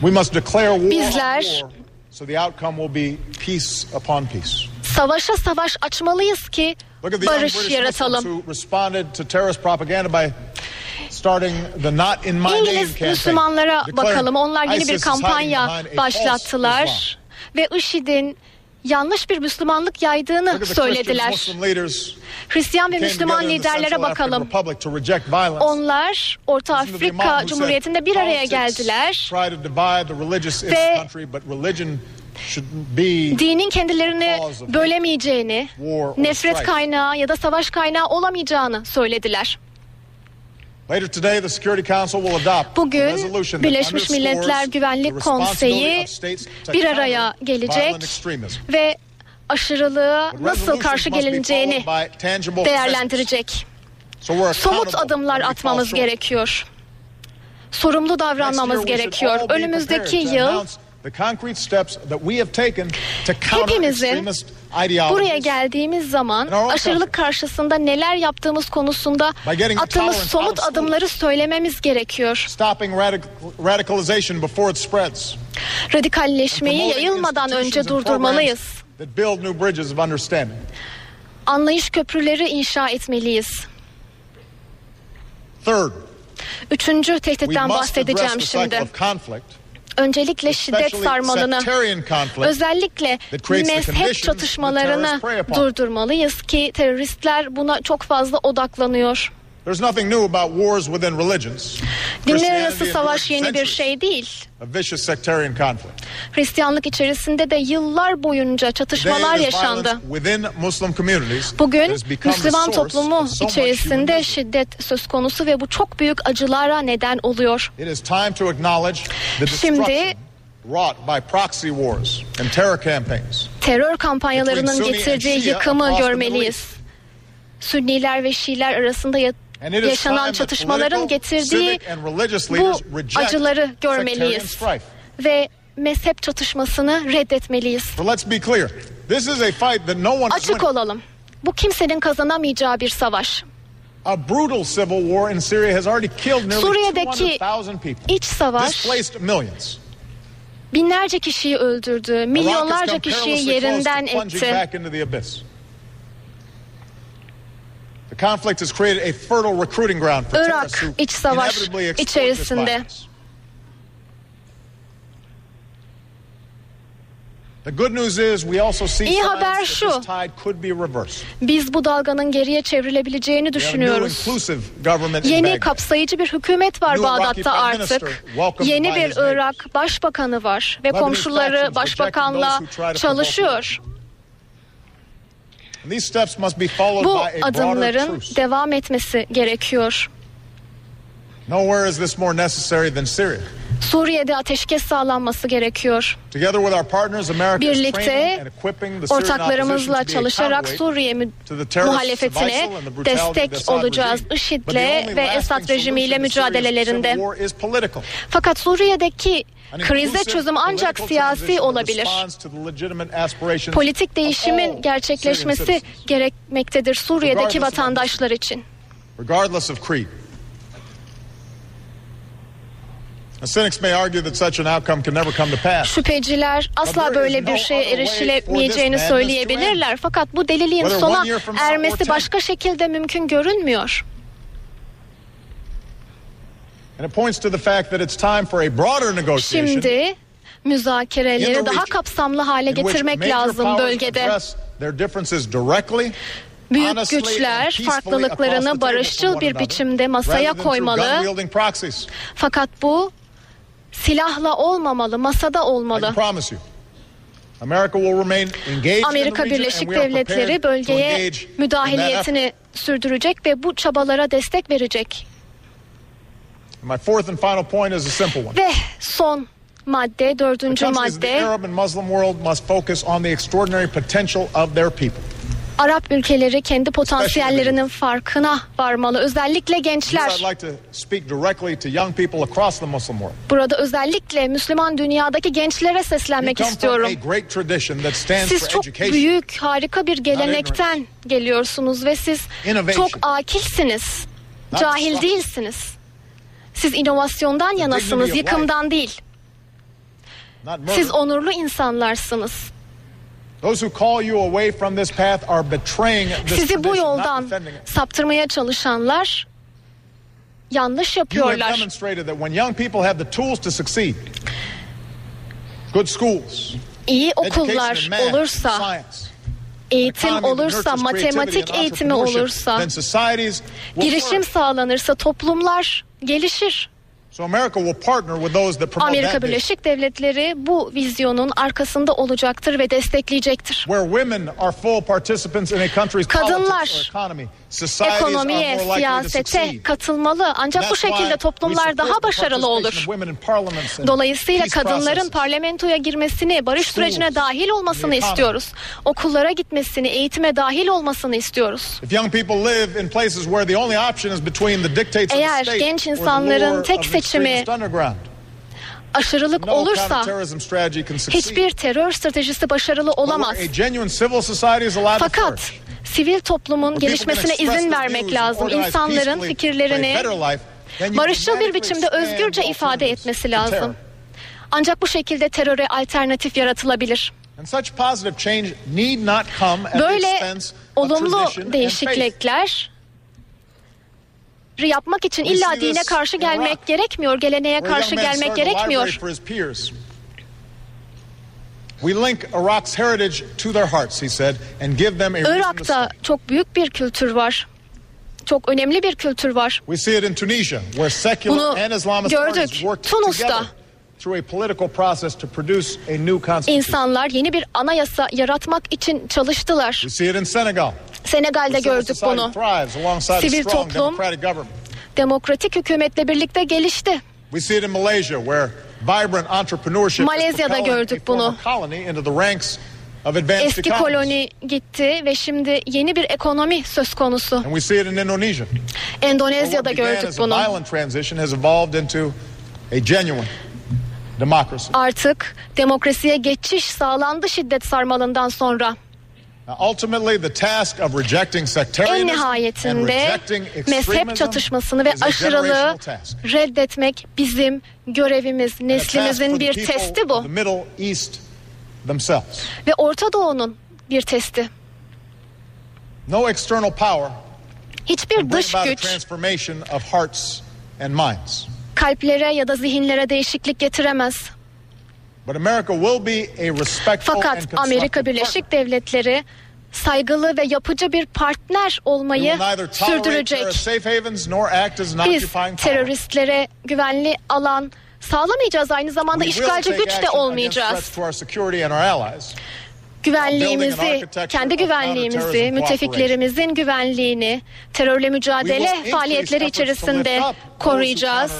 We must declare war on Bizler- war so the outcome will be peace upon peace. Savaşa savaş açmalıyız ki barış yaratalım. İngiliz. Müslümanlara bakalım. Onlar yeni bir kampanya başlattılar ve IŞİD'in yanlış bir Müslümanlık yaydığını söylediler. Hristiyan ve Müslüman liderlere bakalım. Onlar Orta Afrika Cumhuriyeti'nde bir araya "Politics geldiler. Ve Dinin kendilerini bölemeyeceğini, nefret kaynağı ya da savaş kaynağı olamayacağını söylediler. Bugün Birleşmiş Milletler Güvenlik Konseyi bir araya gelecek ve aşırılığa But nasıl karşı gelineceğini değerlendirecek. Somut adımlar atmamız gerekiyor. Sorumlu davranmamız gerekiyor. Önümüzdeki yıl announce the concrete steps that we have taken to counter Hepimizin buraya geldiğimiz zaman aşırılık karşısında neler yaptığımız konusunda attığımız somut adımları söylememiz gerekiyor. Stopping radic- radicalization before it spreads. Radikalleşmeyi yayılmadan önce durdurmalıyız. programs That build new bridges of understanding. Anlayış köprüleri inşa etmeliyiz. Third, Üçüncü tehditten bahsedeceğim şimdi. Öncelikle şiddet sarmalını, özellikle mezhep çatışmalarını durdurmalıyız ki teröristler buna çok fazla odaklanıyor. There's nothing new about wars within religions. Dinler arası savaş yeni bir şey değil. Hristiyanlık içerisinde de yıllar boyunca çatışmalar yaşandı. Bugün Müslüman toplumu içerisinde şiddet söz konusu ve bu çok büyük acılara neden oluyor. Şimdi-. Terör kampanyalarının getirdiği yıkımı görmeliyiz. Sünniler ve Şiiler arasında yaşanan çatışmaların getirdiği bu acıları görmeliyiz ve mezhep çatışmasını reddetmeliyiz. Açık olalım. Bu kimsenin kazanamayacağı bir savaş. Suriye'deki 200,000 people. iç savaş binlerce kişiyi öldürdü, milyonlarca kişiyi yerinden etti. back into the abyss. The conflict has created a fertile recruiting ground for terrorists Irak iç savaş içerisinde. violence. The good news is we also see İyi haber şu. Biz bu dalganın geriye çevrilebileceğini düşünüyoruz. Yeni kapsayıcı bir hükümet var Bağdat'ta artık. Yeni bir. Irak başbakanı var ve komşuları başbakanla çalışıyor. And these steps must be followed Bu by a broader adımların devam etmesi gerekiyor. Nowhere is this more necessary than Syria. Suriye'de ateşkes sağlanması gerekiyor. Together with our partners, America is Birlikte ortaklarımızla çalışarak Suriye muhalefetine destek olacağız. IŞİD'le ve Esad rejimiyle mücadelelerinde. Fakat Suriye'deki krize çözüm ancak siyasi olabilir. Politik değişimin gerçekleşmesi gerekmektedir Suriye'deki vatandaşlar için. regardless of creed. The cynics may argue that such an outcome can never come to pass. Şüpheciler asla böyle bir şeye erişilemeyeceğini söyleyebilirler. Fakat bu deliliğin sona ermesi başka şekilde mümkün görünmüyor. And it points to the fact that it's time for a broader negotiation Şimdi müzakereleri daha kapsamlı hale getirmek lazım bölgede. Büyük güçler farklılıklarını barışçıl bir biçimde masaya koymalı. Fakat bu silahla olmamalı, masada olmalı. Amerika Birleşik Devletleri bölgeye müdahiliyetini sürdürecek ve bu çabalara destek verecek. Ve son madde, The dördüncü madde Arap ülkeleri kendi potansiyellerinin farkına varmalı. Özellikle gençler. Burada özellikle Müslüman dünyadaki gençlere seslenmek istiyorum. Siz çok büyük, harika bir gelenekten geliyorsunuz ve siz çok akilsiniz. Cahil değilsiniz. Siz inovasyondan yanasınız, yıkımdan değil. Siz onurlu insanlarsınız. Sizi bu yoldan saptırmaya çalışanlar yanlış yapıyorlar. demonstrated that when young people have the tools to succeed, good schools, İyi okullar olursa, eğitim olursa, matematik eğitimi olursa, girişim sağlanırsa toplumlar gelişir. So America will partner with those that promote Amerika. Birleşik Devletleri bu vizyonun arkasında olacaktır ve destekleyecektir. Kadınlar Ekonomiye, siyasete katılmalı. Ancak bu şekilde toplumlar daha başarılı olur. Dolayısıyla kadınların parlamentoya girmesini, barış sürecine dahil olmasını istiyoruz. Okullara gitmesini, eğitime dahil olmasını istiyoruz. Eğer genç insanların tek seçimi Aşırılık olursa hiçbir terör stratejisi başarılı olamaz. Fakat. Sivil toplumun gelişmesine izin vermek lazım. İnsanların fikirlerini barışçıl bir biçimde özgürce ifade etmesi lazım. Ancak bu şekilde teröre alternatif yaratılabilir. Böyle olumlu değişiklikler yapmak için illa dine karşı gelmek gerekmiyor, geleneğe karşı gelmek gerekmiyor. Irak'ta çok büyük bir kültür var. Çok önemli bir kültür var. Bunu gördük. Tunus'ta. İnsanlar yeni bir anayasa yaratmak için çalıştılar. Senegal'de gördük bunu. Sivil toplum. Demokratik hükümetle birlikte gelişti. We see it in Malaysia, where vibrant entrepreneurship Malezya'da gördük bunu. Eski koloni gitti ve şimdi yeni bir ekonomi söz konusu. And we see it in Indonesia. where what Endonezya'da gördük bunu. Artık demokrasiye geçiş sağlandı şiddet sarmalından sonra. En nihayetinde rejecting mezhep extremism çatışmasını ve aşırılığı reddetmek bizim görevimiz, neslimizin bir testi bu The Middle East themselves. ve Orta Doğu'nun bir testi. No external power Hiçbir dış güç kalplere ya da zihinlere değişiklik getiremez. Fakat Amerika. Birleşik Devletleri saygılı ve yapıcı bir partner olmayı sürdürecek. Biz teröristlere güvenli alan sağlamayacağız. Aynı zamanda işgalci güç de olmayacağız. Güvenliğimizi, kendi güvenliğimizi, müttefiklerimizin güvenliğini, terörle mücadele faaliyetleri içerisinde koruyacağız.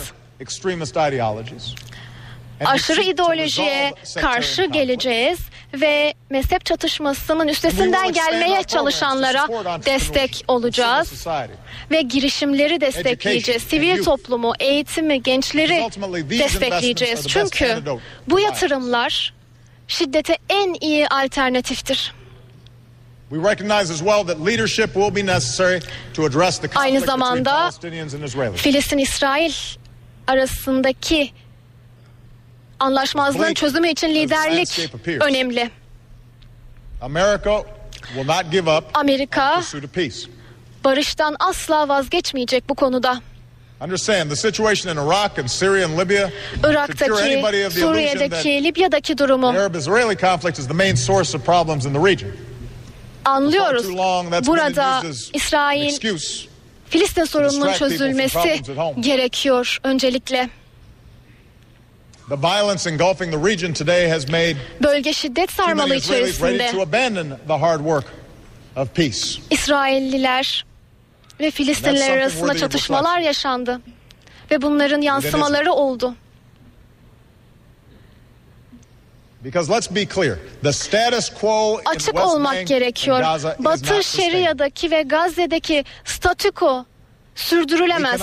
Aşırı ideolojiye karşı geleceğiz ve mezhep çatışmasının üstesinden gelmeye çalışanlara destek olacağız ve girişimleri destekleyeceğiz. Sivil toplumu, eğitimi, gençleri destekleyeceğiz. Çünkü bu yatırımlar şiddete en iyi alternatiftir. Aynı zamanda. Filistin-İsrail arasındaki anlaşmazlığın çözümü için liderlik önemli. Amerika barıştan asla vazgeçmeyecek bu konuda. Irak'taki, Suriye'deki, Libya'daki durumu anlıyoruz. Burada İsrail. Filistin sorununun çözülmesi gerekiyor öncelikle. Bölge şiddet sarmalı to içerisinde abandon the hard work of peace. İsrailliler ve Filistinliler arasında çatışmalar yaşandı. Ve bunların yansımaları oldu. Because let's be clear, the status quo in Açık olmak gerekiyor. Batı. Şeria'daki ve Gazze'deki statüko We sürdürülemez.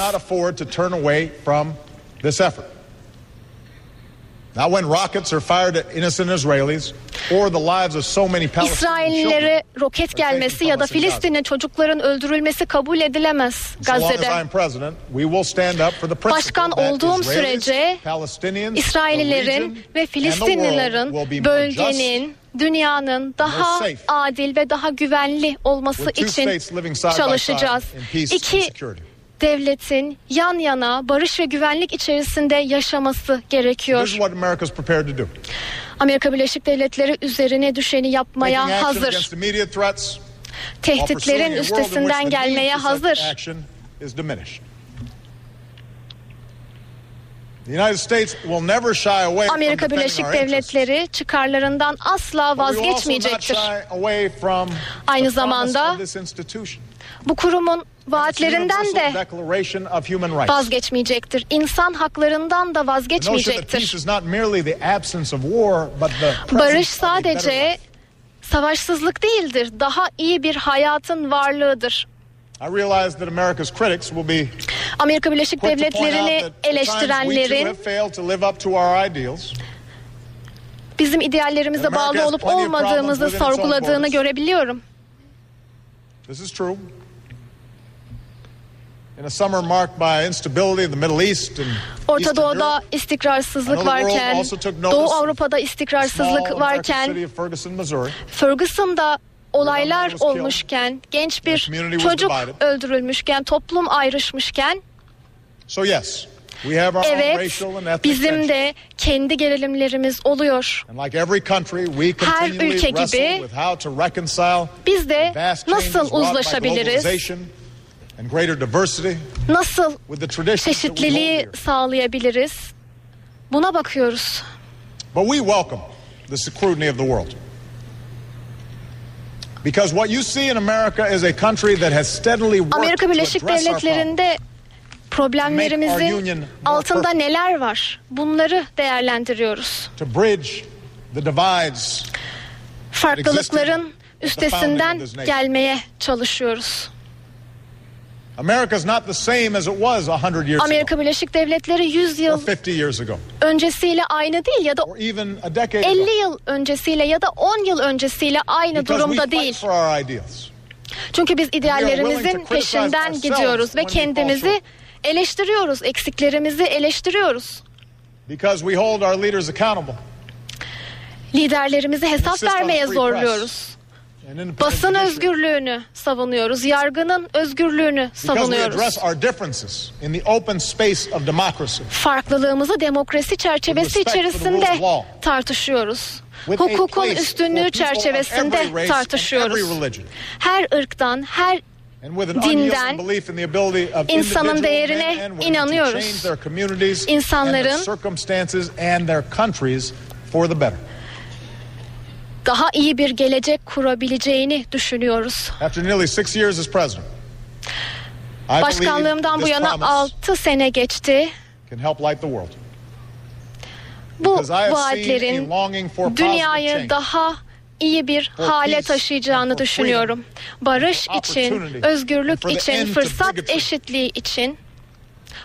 İsraillilere roket gelmesi ya da Filistinli çocukların öldürülmesi kabul edilemez Gazze'de. Başkan olduğum sürece İsraillilerin ve Filistinlilerin bölgenin, dünyanın daha adil ve daha güvenli olması için çalışacağız. İki. Devletin yan yana barış ve güvenlik içerisinde yaşaması gerekiyor. Amerika Birleşik Devletleri üzerine düşeni yapmaya hazır. Tehditlerin üstesinden gelmeye hazır. Amerika Birleşik. Devletleri çıkarlarından asla vazgeçmeyecektir. Aynı zamanda. Bu kurumun vaatlerinden de vazgeçmeyecektir. İnsan haklarından da vazgeçmeyecektir. Barış sadece savaşsızlık değildir. Daha iyi bir hayatın varlığıdır. Amerika Birleşik Devletleri'ni eleştirenlerin bizim ideallerimize bağlı olup olmadığımızı sorguladığını görebiliyorum. Orta Doğu'da istikrarsızlık varken, Doğu Avrupa'da istikrarsızlık varken, Ferguson'da olaylar olmuşken, genç bir çocuk öldürülmüşken, toplum ayrışmışken, evet bizim de kendi gerilimlerimiz oluyor. Her ülke gibi Biz de nasıl uzlaşabiliriz, nasıl çeşitliliği sağlayabiliriz? Buna bakıyoruz. But we welcome the scrutiny of the world. Because what you see in America is a country that has steadily worked Amerika Birleşik. Devletleri'nde problemlerimizin altında neler var? Bunları değerlendiriyoruz. to bridge the divides Farklılıkların üstesinden gelmeye çalışıyoruz. America is not the same as it was 100 years Amerika Birleşik Devletleri 100 ago or yıl 50 years ago öncesiyle aynı değil ya da or even a decade 50 ago. yıl öncesiyle ya da 10 yıl öncesiyle aynı durumda değil. Çünkü biz ideallerimizin peşinden gidiyoruz ve kendimizi eleştiriyoruz, eksiklerimizi eleştiriyoruz. Because we hold our leaders accountable. Liderlerimize hesap vermeye zorluyoruz. Basın özgürlüğünü savunuyoruz, yargının özgürlüğünü savunuyoruz. Farklılığımızı demokrasi çerçevesi içerisinde tartışıyoruz. Hukukun üstünlüğü çerçevesinde tartışıyoruz. Her ırktan, her Dinden, insanın değerine inanıyoruz. İnsanların- circumstances and their countries for the better. Daha iyi bir gelecek kurabileceğini düşünüyoruz. After nearly six years as president, I believe Başkanlığımdan bu yana promise 6 sene geçti. can help light the world. Bu vaatlerin dünyayı daha iyi bir hale taşıyacağını düşünüyorum. Barış için, özgürlük için, fırsat eşitliği için,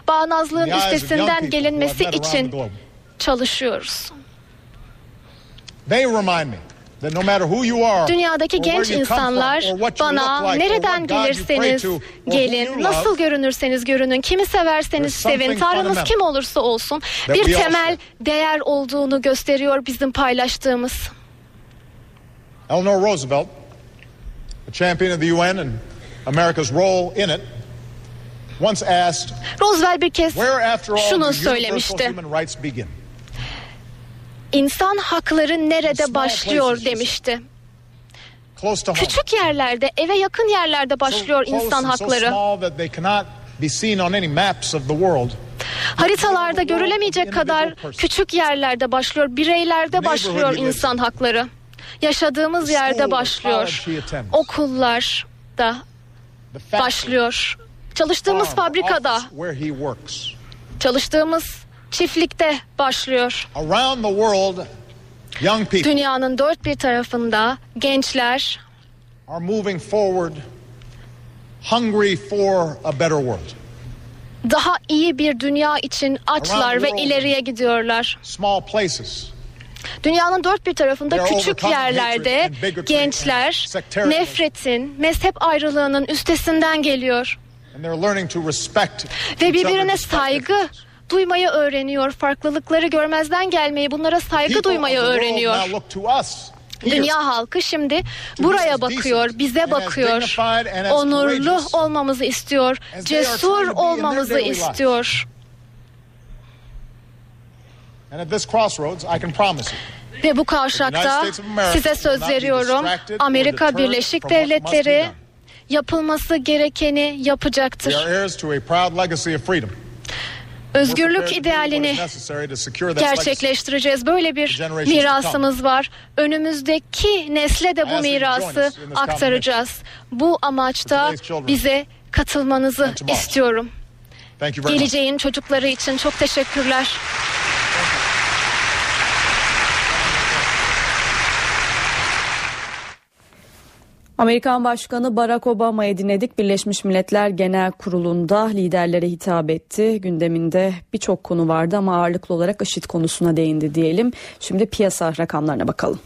bağnazlığın üstesinden gelinmesi için çalışıyoruz. They remind me that no matter who you are, Dünyadaki genç insanlar bana nereden gelirseniz gelin, nasıl görünürseniz görünün, kimi severseniz sevin, fundamental kim olursa olsun bir temel değer olduğunu gösteriyor bizim paylaştığımız. Eleanor Roosevelt, a champion of the UN and America's role in it, once asked, Roosevelt bir kez "Where, after all, do şunu söylemişti. Human rights begin?" İnsan hakları nerede başlıyor demişti. Küçük yerlerde, eve yakın yerlerde başlıyor insan hakları. Haritalarda görülemeyecek kadar küçük yerlerde başlıyor, bireylerde başlıyor insan hakları. Yaşadığımız yerde başlıyor. The factory, başlıyor. Çalıştığımız fabrikada, çalıştığımız çiftlikte başlıyor. Dünyanın dört bir tarafında gençler are moving forward hungry for a better world. Daha iyi bir dünya için açlar ve ileriye gidiyorlar. Small places. Dünyanın dört bir tarafında küçük yerlerde gençler nefretin, mezhep ayrılığının üstesinden geliyor. Ve birbirine saygı duymayı öğreniyor. Farklılıkları görmezden gelmeyi, bunlara saygı duymayı öğreniyor. Dünya halkı şimdi buraya bakıyor, bize bakıyor. Onurlu olmamızı istiyor, cesur olmamızı istiyor. Ve bu kavşakta size söz veriyorum. Amerika Birleşik Devletleri yapılması gerekeni yapacaktır. Özgürlük idealini gerçekleştireceğiz. Böyle bir mirasımız var. Önümüzdeki nesle de bu mirası aktaracağız. Bu amaçta bize katılmanızı istiyorum. Geleceğin çocukları için çok teşekkürler. Amerikan Başkanı Barack Obama'yı dinledik. Birleşmiş Milletler Genel Kurulu'nda liderlere hitap etti. Gündeminde birçok konu vardı ama ağırlıklı olarak IŞİD konusuna değindi diyelim. Şimdi piyasa rakamlarına bakalım.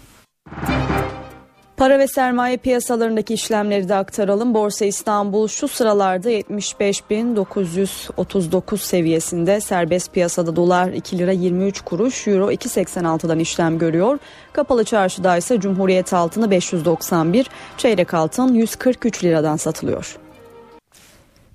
Para ve sermaye piyasalarındaki işlemleri de aktaralım. Borsa İstanbul şu sıralarda 75.939 seviyesinde serbest piyasada dolar 2 lira 23 kuruş, euro 2.86'dan işlem görüyor. Kapalı çarşıda ise Cumhuriyet altını 591, çeyrek altın 143 liradan satılıyor.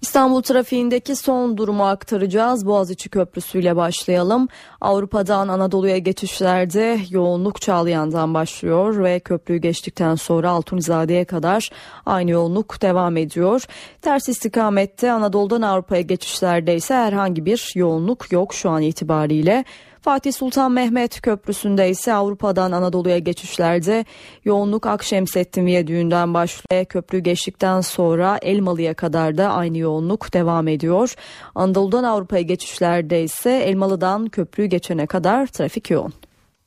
İstanbul trafiğindeki son durumu aktaracağız. Boğaziçi Köprüsü ile başlayalım. Avrupa'dan Anadolu'ya geçişlerde yoğunluk Çağlayan'dan başlıyor ve köprüyü geçtikten sonra Altunizade'ye kadar aynı yoğunluk devam ediyor. Ters istikamette Anadolu'dan Avrupa'ya geçişlerde ise herhangi bir yoğunluk yok şu an itibariyle. Fatih Sultan Mehmet Köprüsü'nde ise Avrupa'dan Anadolu'ya geçişlerde yoğunluk Akşemsettin Viyadüğü'nden başlıyor. Köprü geçtikten sonra Elmalı'ya kadar da aynı yoğunluk devam ediyor. Anadolu'dan Avrupa'ya geçişlerde ise Elmalı'dan köprüyü geçene kadar trafik yoğun.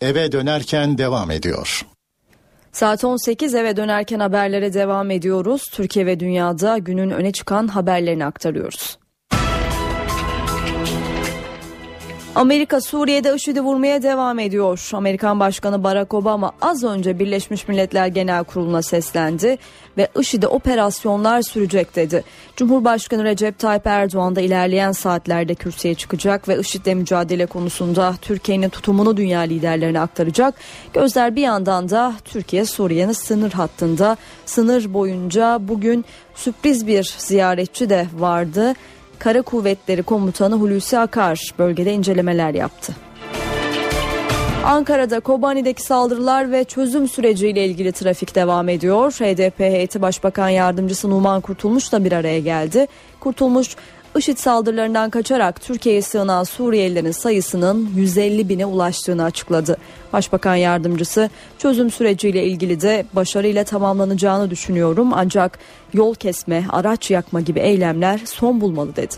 Eve dönerken devam ediyor. Saat 18 eve dönerken haberlere devam ediyoruz. Türkiye ve dünyada günün öne çıkan haberlerini aktarıyoruz. Amerika Suriye'de IŞİD'i vurmaya devam ediyor. Amerikan Başkanı Barack Obama az önce Birleşmiş Milletler Genel Kurulu'na seslendi ve IŞİD'e operasyonlar sürecek dedi. Cumhurbaşkanı Recep Tayyip Erdoğan da ilerleyen saatlerde kürsüye çıkacak ve IŞİD'le mücadele konusunda Türkiye'nin tutumunu dünya liderlerine aktaracak. Gözler bir yandan da Türkiye Suriye'nin sınır hattında sınır boyunca bugün sürpriz bir ziyaretçi de vardı. Kara Kuvvetleri Komutanı Hulusi Akar bölgede incelemeler yaptı. Ankara'da Kobani'deki saldırılar ve çözüm süreciyle ilgili trafik devam ediyor. HDP heyeti Başbakan Yardımcısı Numan Kurtulmuş da bir araya geldi. Kurtulmuş IŞİD saldırılarından kaçarak Türkiye'ye sığınan Suriyelilerin sayısının 150 bine ulaştığını açıkladı. Başbakan yardımcısı çözüm süreciyle ilgili de başarıyla tamamlanacağını düşünüyorum ancak yol kesme, araç yakma gibi eylemler son bulmalı dedi.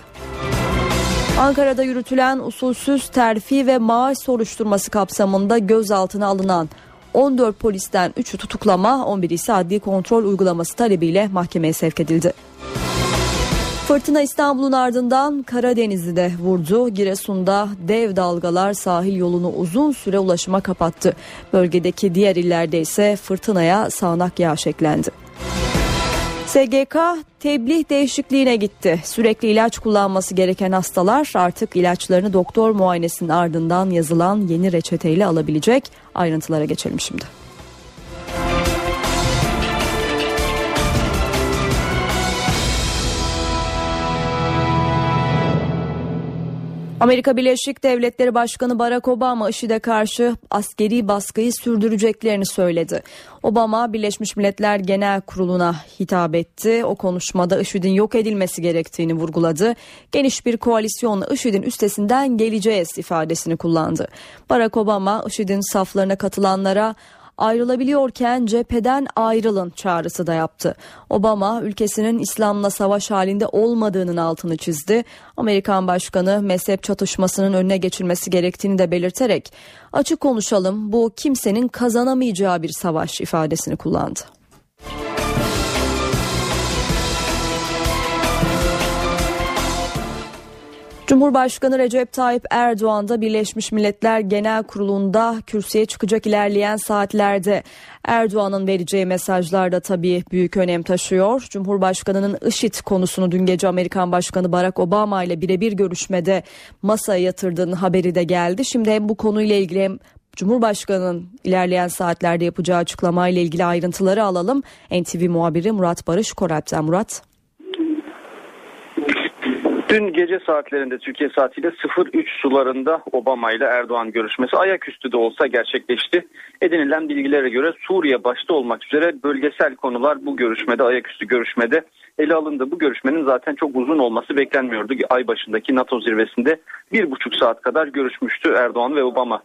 Ankara'da yürütülen usulsüz terfi ve maaş soruşturması kapsamında gözaltına alınan 14 polisten 3'ü tutuklama, 11 ise adli kontrol uygulaması talebiyle mahkemeye sevk edildi. Fırtına İstanbul'un ardından Karadeniz'i de vurdu. Giresun'da dev dalgalar sahil yolunu uzun süre ulaşıma kapattı. Bölgedeki diğer illerde ise fırtınaya sağanak yağış eklendi. SGK tebliğ değişikliğine gitti. Sürekli ilaç kullanması gereken hastalar artık ilaçlarını doktor muayenesinin ardından yazılan yeni reçeteyle alabilecek. Ayrıntılara geçelim şimdi. Amerika Birleşik Devletleri Başkanı Barack Obama IŞİD'e karşı askeri baskıyı sürdüreceklerini söyledi. Obama Birleşmiş Milletler Genel Kurulu'na hitap etti. O konuşmada IŞİD'in yok edilmesi gerektiğini vurguladı. Geniş bir koalisyonla IŞİD'in üstesinden geleceğiz ifadesini kullandı. Barack Obama IŞİD'in saflarına katılanlara ayrılabiliyorken cepheden ayrılın çağrısı da yaptı. Obama ülkesinin İslam'la savaş halinde olmadığının altını çizdi. Amerikan Başkanı mezhep çatışmasının önüne geçilmesi gerektiğini de belirterek açık konuşalım bu kimsenin kazanamayacağı bir savaş ifadesini kullandı. Cumhurbaşkanı Recep Tayyip Erdoğan da Birleşmiş Milletler Genel Kurulu'nda kürsüye çıkacak ilerleyen saatlerde. Erdoğan'ın vereceği mesajlar da tabii büyük önem taşıyor. Cumhurbaşkanının IŞİD konusunu dün gece Amerikan Başkanı Barack Obama ile birebir görüşmede masaya yatırdığının haberi de geldi. Şimdi hem bu konuyla ilgili hem Cumhurbaşkanı'nın ilerleyen saatlerde yapacağı açıklamayla ilgili ayrıntıları alalım. NTV muhabiri Murat Barış Koralp'ten Murat. Dün gece saatlerinde Türkiye saatiyle 03 sularında Obama ile Erdoğan görüşmesi ayaküstü de olsa gerçekleşti. Edinilen bilgilere göre Suriye başta olmak üzere bölgesel konular bu görüşmede ayaküstü görüşmede ele alındı. Bu görüşmenin zaten çok uzun olması beklenmiyordu. Ay başındaki NATO zirvesinde bir buçuk saat kadar görüşmüştü Erdoğan ve Obama.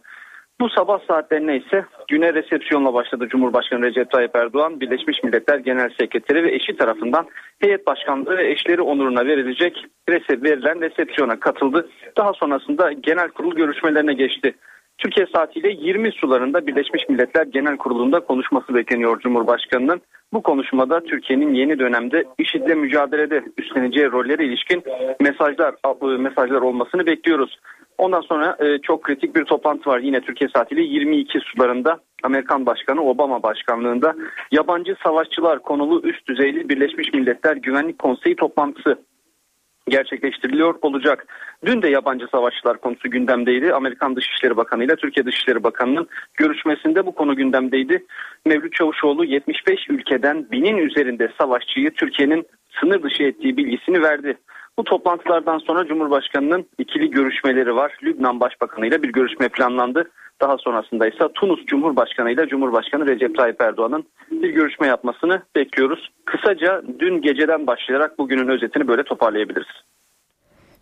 Bu sabah saatlerine ise güne resepsiyonla başladı Cumhurbaşkanı Recep Tayyip Erdoğan. Birleşmiş Milletler Genel Sekreteri ve eşi tarafından heyet başkanlığı ve eşleri onuruna verilecek verilen resepsiyona katıldı. Daha sonrasında genel kurul görüşmelerine geçti. Türkiye saatiyle 20 sularında Birleşmiş Milletler Genel Kurulu'nda konuşması bekleniyor Cumhurbaşkanı'nın. Bu konuşmada Türkiye'nin yeni dönemde IŞİD'le mücadelede üstleneceği rollere ilişkin mesajlar mesajlar olmasını bekliyoruz. Ondan sonra e, çok kritik bir toplantı var yine Türkiye saatiyle 22 sularında Amerikan Başkanı Obama başkanlığında yabancı savaşçılar konulu üst düzeyli Birleşmiş Milletler Güvenlik Konseyi toplantısı gerçekleştiriliyor olacak. Dün de yabancı savaşçılar konusu gündemdeydi. Amerikan Dışişleri Bakanı ile Türkiye Dışişleri Bakanı'nın görüşmesinde bu konu gündemdeydi. Mevlüt Çavuşoğlu 75 ülkeden binin üzerinde savaşçıyı Türkiye'nin sınır dışı ettiği bilgisini verdi. Bu toplantılardan sonra Cumhurbaşkanı'nın ikili görüşmeleri var. Lübnan Başbakanı ile bir görüşme planlandı. Daha sonrasında ise Tunus Cumhurbaşkanı ile Cumhurbaşkanı Recep Tayyip Erdoğan'ın bir görüşme yapmasını bekliyoruz. Kısaca dün geceden başlayarak bugünün özetini böyle toparlayabiliriz.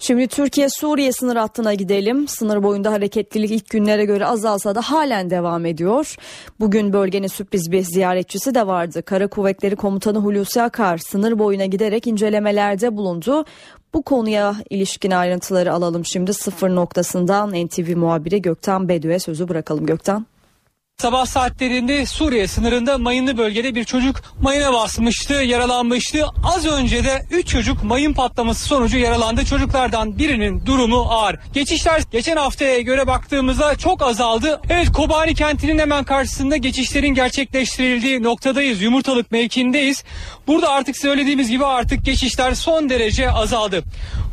Şimdi Türkiye-Suriye sınır hattına gidelim. Sınır boyunda hareketlilik ilk günlere göre azalsa da halen devam ediyor. Bugün bölgenin sürpriz bir ziyaretçisi de vardı. Kara Kuvvetleri Komutanı Hulusi Akar sınır boyuna giderek incelemelerde bulundu. Bu konuya ilişkin ayrıntıları alalım şimdi sıfır noktasından NTV muhabiri Gökten Bedü'ye sözü bırakalım Gökten. Sabah saatlerinde Suriye sınırında mayınlı bölgede bir çocuk mayına basmıştı, yaralanmıştı. Az önce de 3 çocuk mayın patlaması sonucu yaralandı. Çocuklardan birinin durumu ağır. Geçişler geçen haftaya göre baktığımızda çok azaldı. Evet Kobani kentinin hemen karşısında geçişlerin gerçekleştirildiği noktadayız. Yumurtalık mevkindeyiz. Burada artık söylediğimiz gibi artık geçişler son derece azaldı.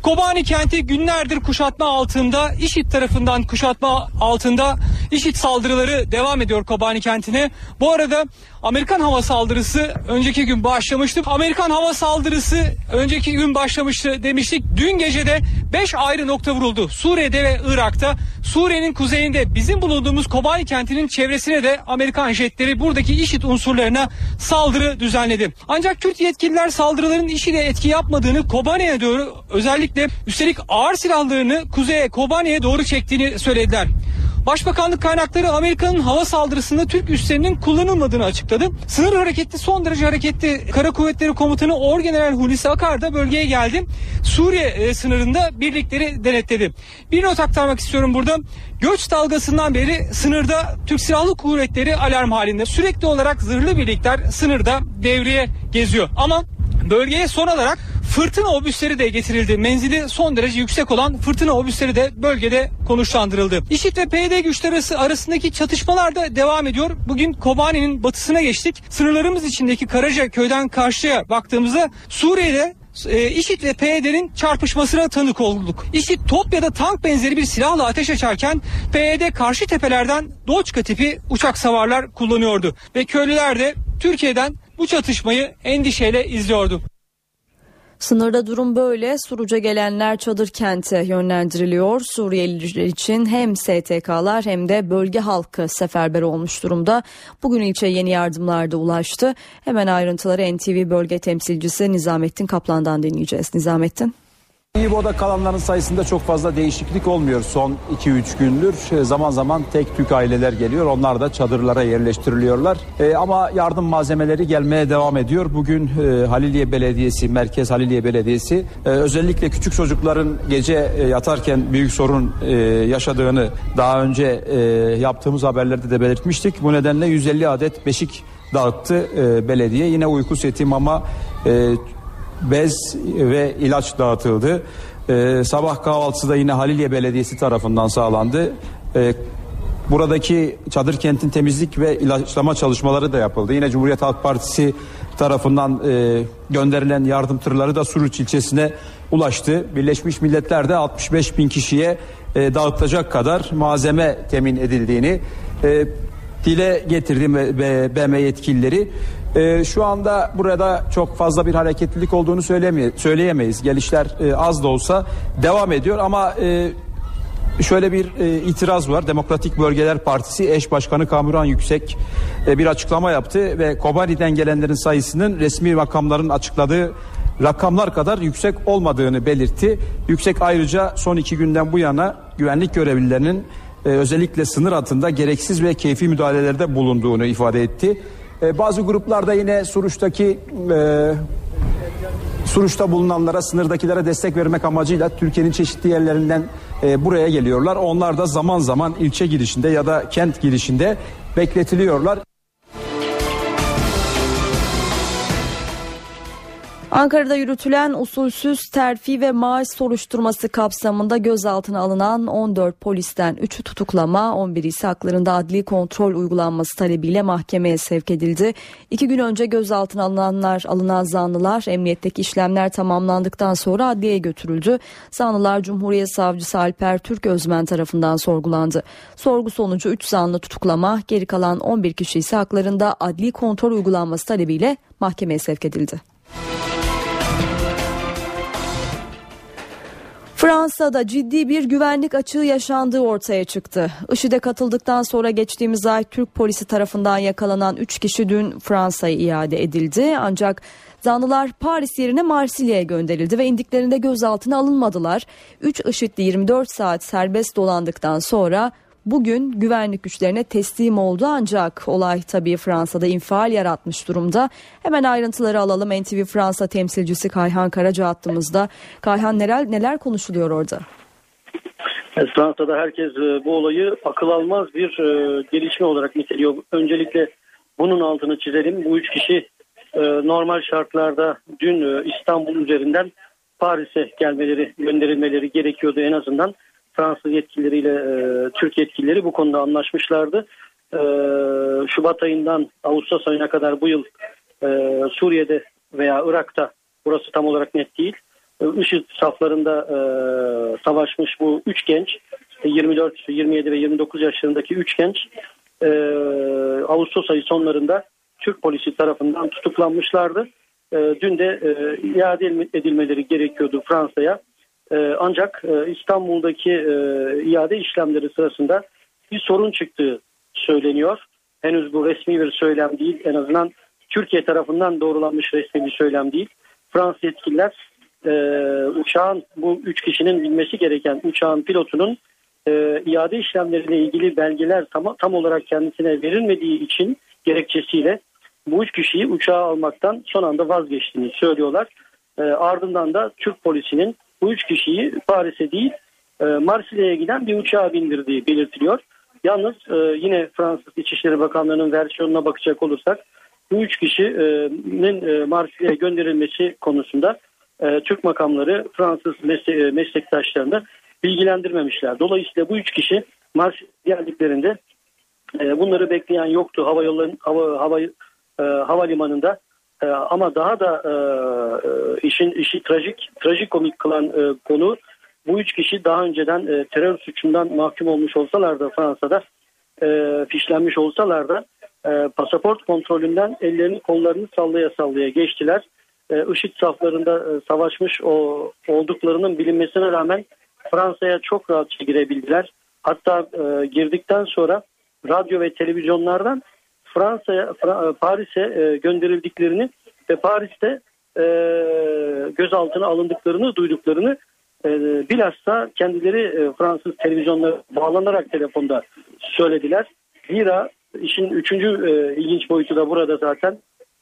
Kobani kenti günlerdir kuşatma altında, IŞİD tarafından kuşatma altında IŞİD saldırıları devam ediyor Kobani kentine. Bu arada Amerikan hava saldırısı önceki gün başlamıştı. Amerikan hava saldırısı önceki gün başlamıştı demiştik. Dün gece de 5 ayrı nokta vuruldu. Suriye'de ve Irak'ta. Suriye'nin kuzeyinde bizim bulunduğumuz Kobani kentinin çevresine de Amerikan jetleri buradaki IŞİD unsurlarına saldırı düzenledi. Ancak Kürt yetkililer saldırıların IŞİD'e etki yapmadığını Kobani'ye doğru özellikle üstelik ağır silahlarını kuzeye Kobani'ye doğru çektiğini söylediler. Başbakanlık kaynakları Amerika'nın hava saldırısında Türk üslerinin kullanılmadığını açıkladı. Sınır hareketli son derece hareketli Kara Kuvvetleri Komutanı Orgeneral Hulusi Akar da bölgeye geldi. Suriye e, sınırında birlikleri denetledi. Bir not aktarmak istiyorum burada. Göç dalgasından beri sınırda Türk Silahlı Kuvvetleri alarm halinde. Sürekli olarak zırhlı birlikler sınırda devreye geziyor. Ama bölgeye son olarak Fırtına obüsleri de getirildi. Menzili son derece yüksek olan fırtına obüsleri de bölgede konuşlandırıldı. İşit ve PYD güçleri arasındaki çatışmalar da devam ediyor. Bugün Kobani'nin batısına geçtik. Sınırlarımız içindeki Karaca köyden karşıya baktığımızda Suriye'de e, IŞİD ve PYD'nin çarpışmasına tanık olduk. IŞİD top ya da tank benzeri bir silahla ateş açarken PYD karşı tepelerden Doçka tipi uçak savarlar kullanıyordu. Ve köylüler de Türkiye'den bu çatışmayı endişeyle izliyordu. Sınırda durum böyle. Suruca gelenler çadır kente yönlendiriliyor. Suriyeliler için hem STK'lar hem de bölge halkı seferber olmuş durumda. Bugün ilçe yeni yardımlar da ulaştı. Hemen ayrıntıları NTV bölge temsilcisi Nizamettin Kaplan'dan dinleyeceğiz. Nizamettin. İbo'da kalanların sayısında çok fazla değişiklik olmuyor son 2-3 gündür. E, zaman zaman tek tük aileler geliyor. Onlar da çadırlara yerleştiriliyorlar. E, ama yardım malzemeleri gelmeye devam ediyor. Bugün e, Haliliye Belediyesi, Merkez Haliliye Belediyesi e, özellikle küçük çocukların gece e, yatarken büyük sorun e, yaşadığını daha önce e, yaptığımız haberlerde de belirtmiştik. Bu nedenle 150 adet beşik dağıttı e, belediye. Yine uyku seti, mama, e, bez ve ilaç dağıtıldı. Ee, sabah kahvaltısı da yine Haliliye Belediyesi tarafından sağlandı. Ee, buradaki çadır kentin temizlik ve ilaçlama çalışmaları da yapıldı. Yine Cumhuriyet Halk Partisi tarafından e, gönderilen yardım tırları da Suruç ilçesine ulaştı. Birleşmiş Milletler de 65 bin kişiye e, dağıtacak kadar malzeme temin edildiğini e, dile getirdi BM yetkilileri. E, şu anda burada çok fazla bir hareketlilik olduğunu söyleyemeyiz. Gelişler e, az da olsa devam ediyor ama e, şöyle bir e, itiraz var. Demokratik Bölgeler Partisi eş başkanı Kamuran Yüksek e, bir açıklama yaptı ve Kobani'den gelenlerin sayısının resmi makamların açıkladığı rakamlar kadar yüksek olmadığını belirtti. Yüksek ayrıca son iki günden bu yana güvenlik görevlilerinin e, özellikle sınır altında gereksiz ve keyfi müdahalelerde bulunduğunu ifade etti. E, bazı gruplarda yine Suruç'taki e, Suruç'ta bulunanlara, sınırdakilere destek vermek amacıyla Türkiye'nin çeşitli yerlerinden e, buraya geliyorlar. Onlar da zaman zaman ilçe girişinde ya da kent girişinde bekletiliyorlar. Ankara'da yürütülen usulsüz terfi ve maaş soruşturması kapsamında gözaltına alınan 14 polisten 3'ü tutuklama, 11'i ise haklarında adli kontrol uygulanması talebiyle mahkemeye sevk edildi. İki gün önce gözaltına alınanlar, alınan zanlılar emniyetteki işlemler tamamlandıktan sonra adliyeye götürüldü. Zanlılar Cumhuriyet Savcısı Alper Türk Özmen tarafından sorgulandı. Sorgu sonucu 3 zanlı tutuklama, geri kalan 11 kişi ise haklarında adli kontrol uygulanması talebiyle mahkemeye sevk edildi. Fransa'da ciddi bir güvenlik açığı yaşandığı ortaya çıktı. IŞİD'e katıldıktan sonra geçtiğimiz ay Türk polisi tarafından yakalanan 3 kişi dün Fransa'ya iade edildi. Ancak zanlılar Paris yerine Marsilya'ya gönderildi ve indiklerinde gözaltına alınmadılar. 3 IŞİD'li 24 saat serbest dolandıktan sonra bugün güvenlik güçlerine teslim oldu ancak olay tabii Fransa'da infial yaratmış durumda. Hemen ayrıntıları alalım NTV Fransa temsilcisi Kayhan Karaca attığımızda. Kayhan neler, neler konuşuluyor orada? Fransa'da herkes e, bu olayı akıl almaz bir e, gelişme olarak niteliyor. Öncelikle bunun altını çizelim. Bu üç kişi e, normal şartlarda dün İstanbul üzerinden Paris'e gelmeleri, gönderilmeleri gerekiyordu en azından. Fransız yetkilileriyle e, Türk yetkilileri bu konuda anlaşmışlardı. E, Şubat ayından Ağustos ayına kadar bu yıl e, Suriye'de veya Irak'ta burası tam olarak net değil. E, IŞİD saflarında e, savaşmış bu üç genç 24, 27 ve 29 yaşlarındaki üç genç e, Ağustos ayı sonlarında Türk polisi tarafından tutuklanmışlardı. E, dün de e, iade edilmeleri gerekiyordu Fransa'ya. Ee, ancak e, İstanbul'daki e, iade işlemleri sırasında bir sorun çıktığı söyleniyor. Henüz bu resmi bir söylem değil. En azından Türkiye tarafından doğrulanmış resmi bir söylem değil. Fransız yetkililer e, uçağın bu üç kişinin bilmesi gereken uçağın pilotunun e, iade işlemleriyle ilgili belgeler tam, tam olarak kendisine verilmediği için gerekçesiyle bu üç kişiyi uçağa almaktan son anda vazgeçtiğini söylüyorlar. Ardından da Türk polisinin bu üç kişiyi Paris'e değil e, Marsilya'ya giden bir uçağa bindirdiği belirtiliyor. Yalnız e, yine Fransız İçişleri Bakanlığı'nın versiyonuna bakacak olursak bu üç kişinin e, Marsilya'ya gönderilmesi konusunda Türk makamları Fransız meslektaşlarını bilgilendirmemişler. Dolayısıyla bu üç kişi Marsilya'ya geldiklerinde bunları bekleyen yoktu hava yolları hava, hava havalimanında e, ama daha da e, e, işin işi trajik trajik komik kılan e, konu bu üç kişi daha önceden e, terör suçundan mahkum olmuş olsalar da Fransa'da e, fişlenmiş olsalar da e, pasaport kontrolünden ellerini kollarını sallaya sallaya geçtiler. E, IŞİD saflarında e, savaşmış o, olduklarının bilinmesine rağmen Fransa'ya çok rahatça girebildiler. Hatta e, girdikten sonra radyo ve televizyonlardan Fransa'ya Paris'e e, gönderildiklerini ve Paris'te e, gözaltına alındıklarını duyduklarını e, bilhassa kendileri e, Fransız televizyonuna bağlanarak telefonda söylediler. Zira işin üçüncü e, ilginç boyutu da burada zaten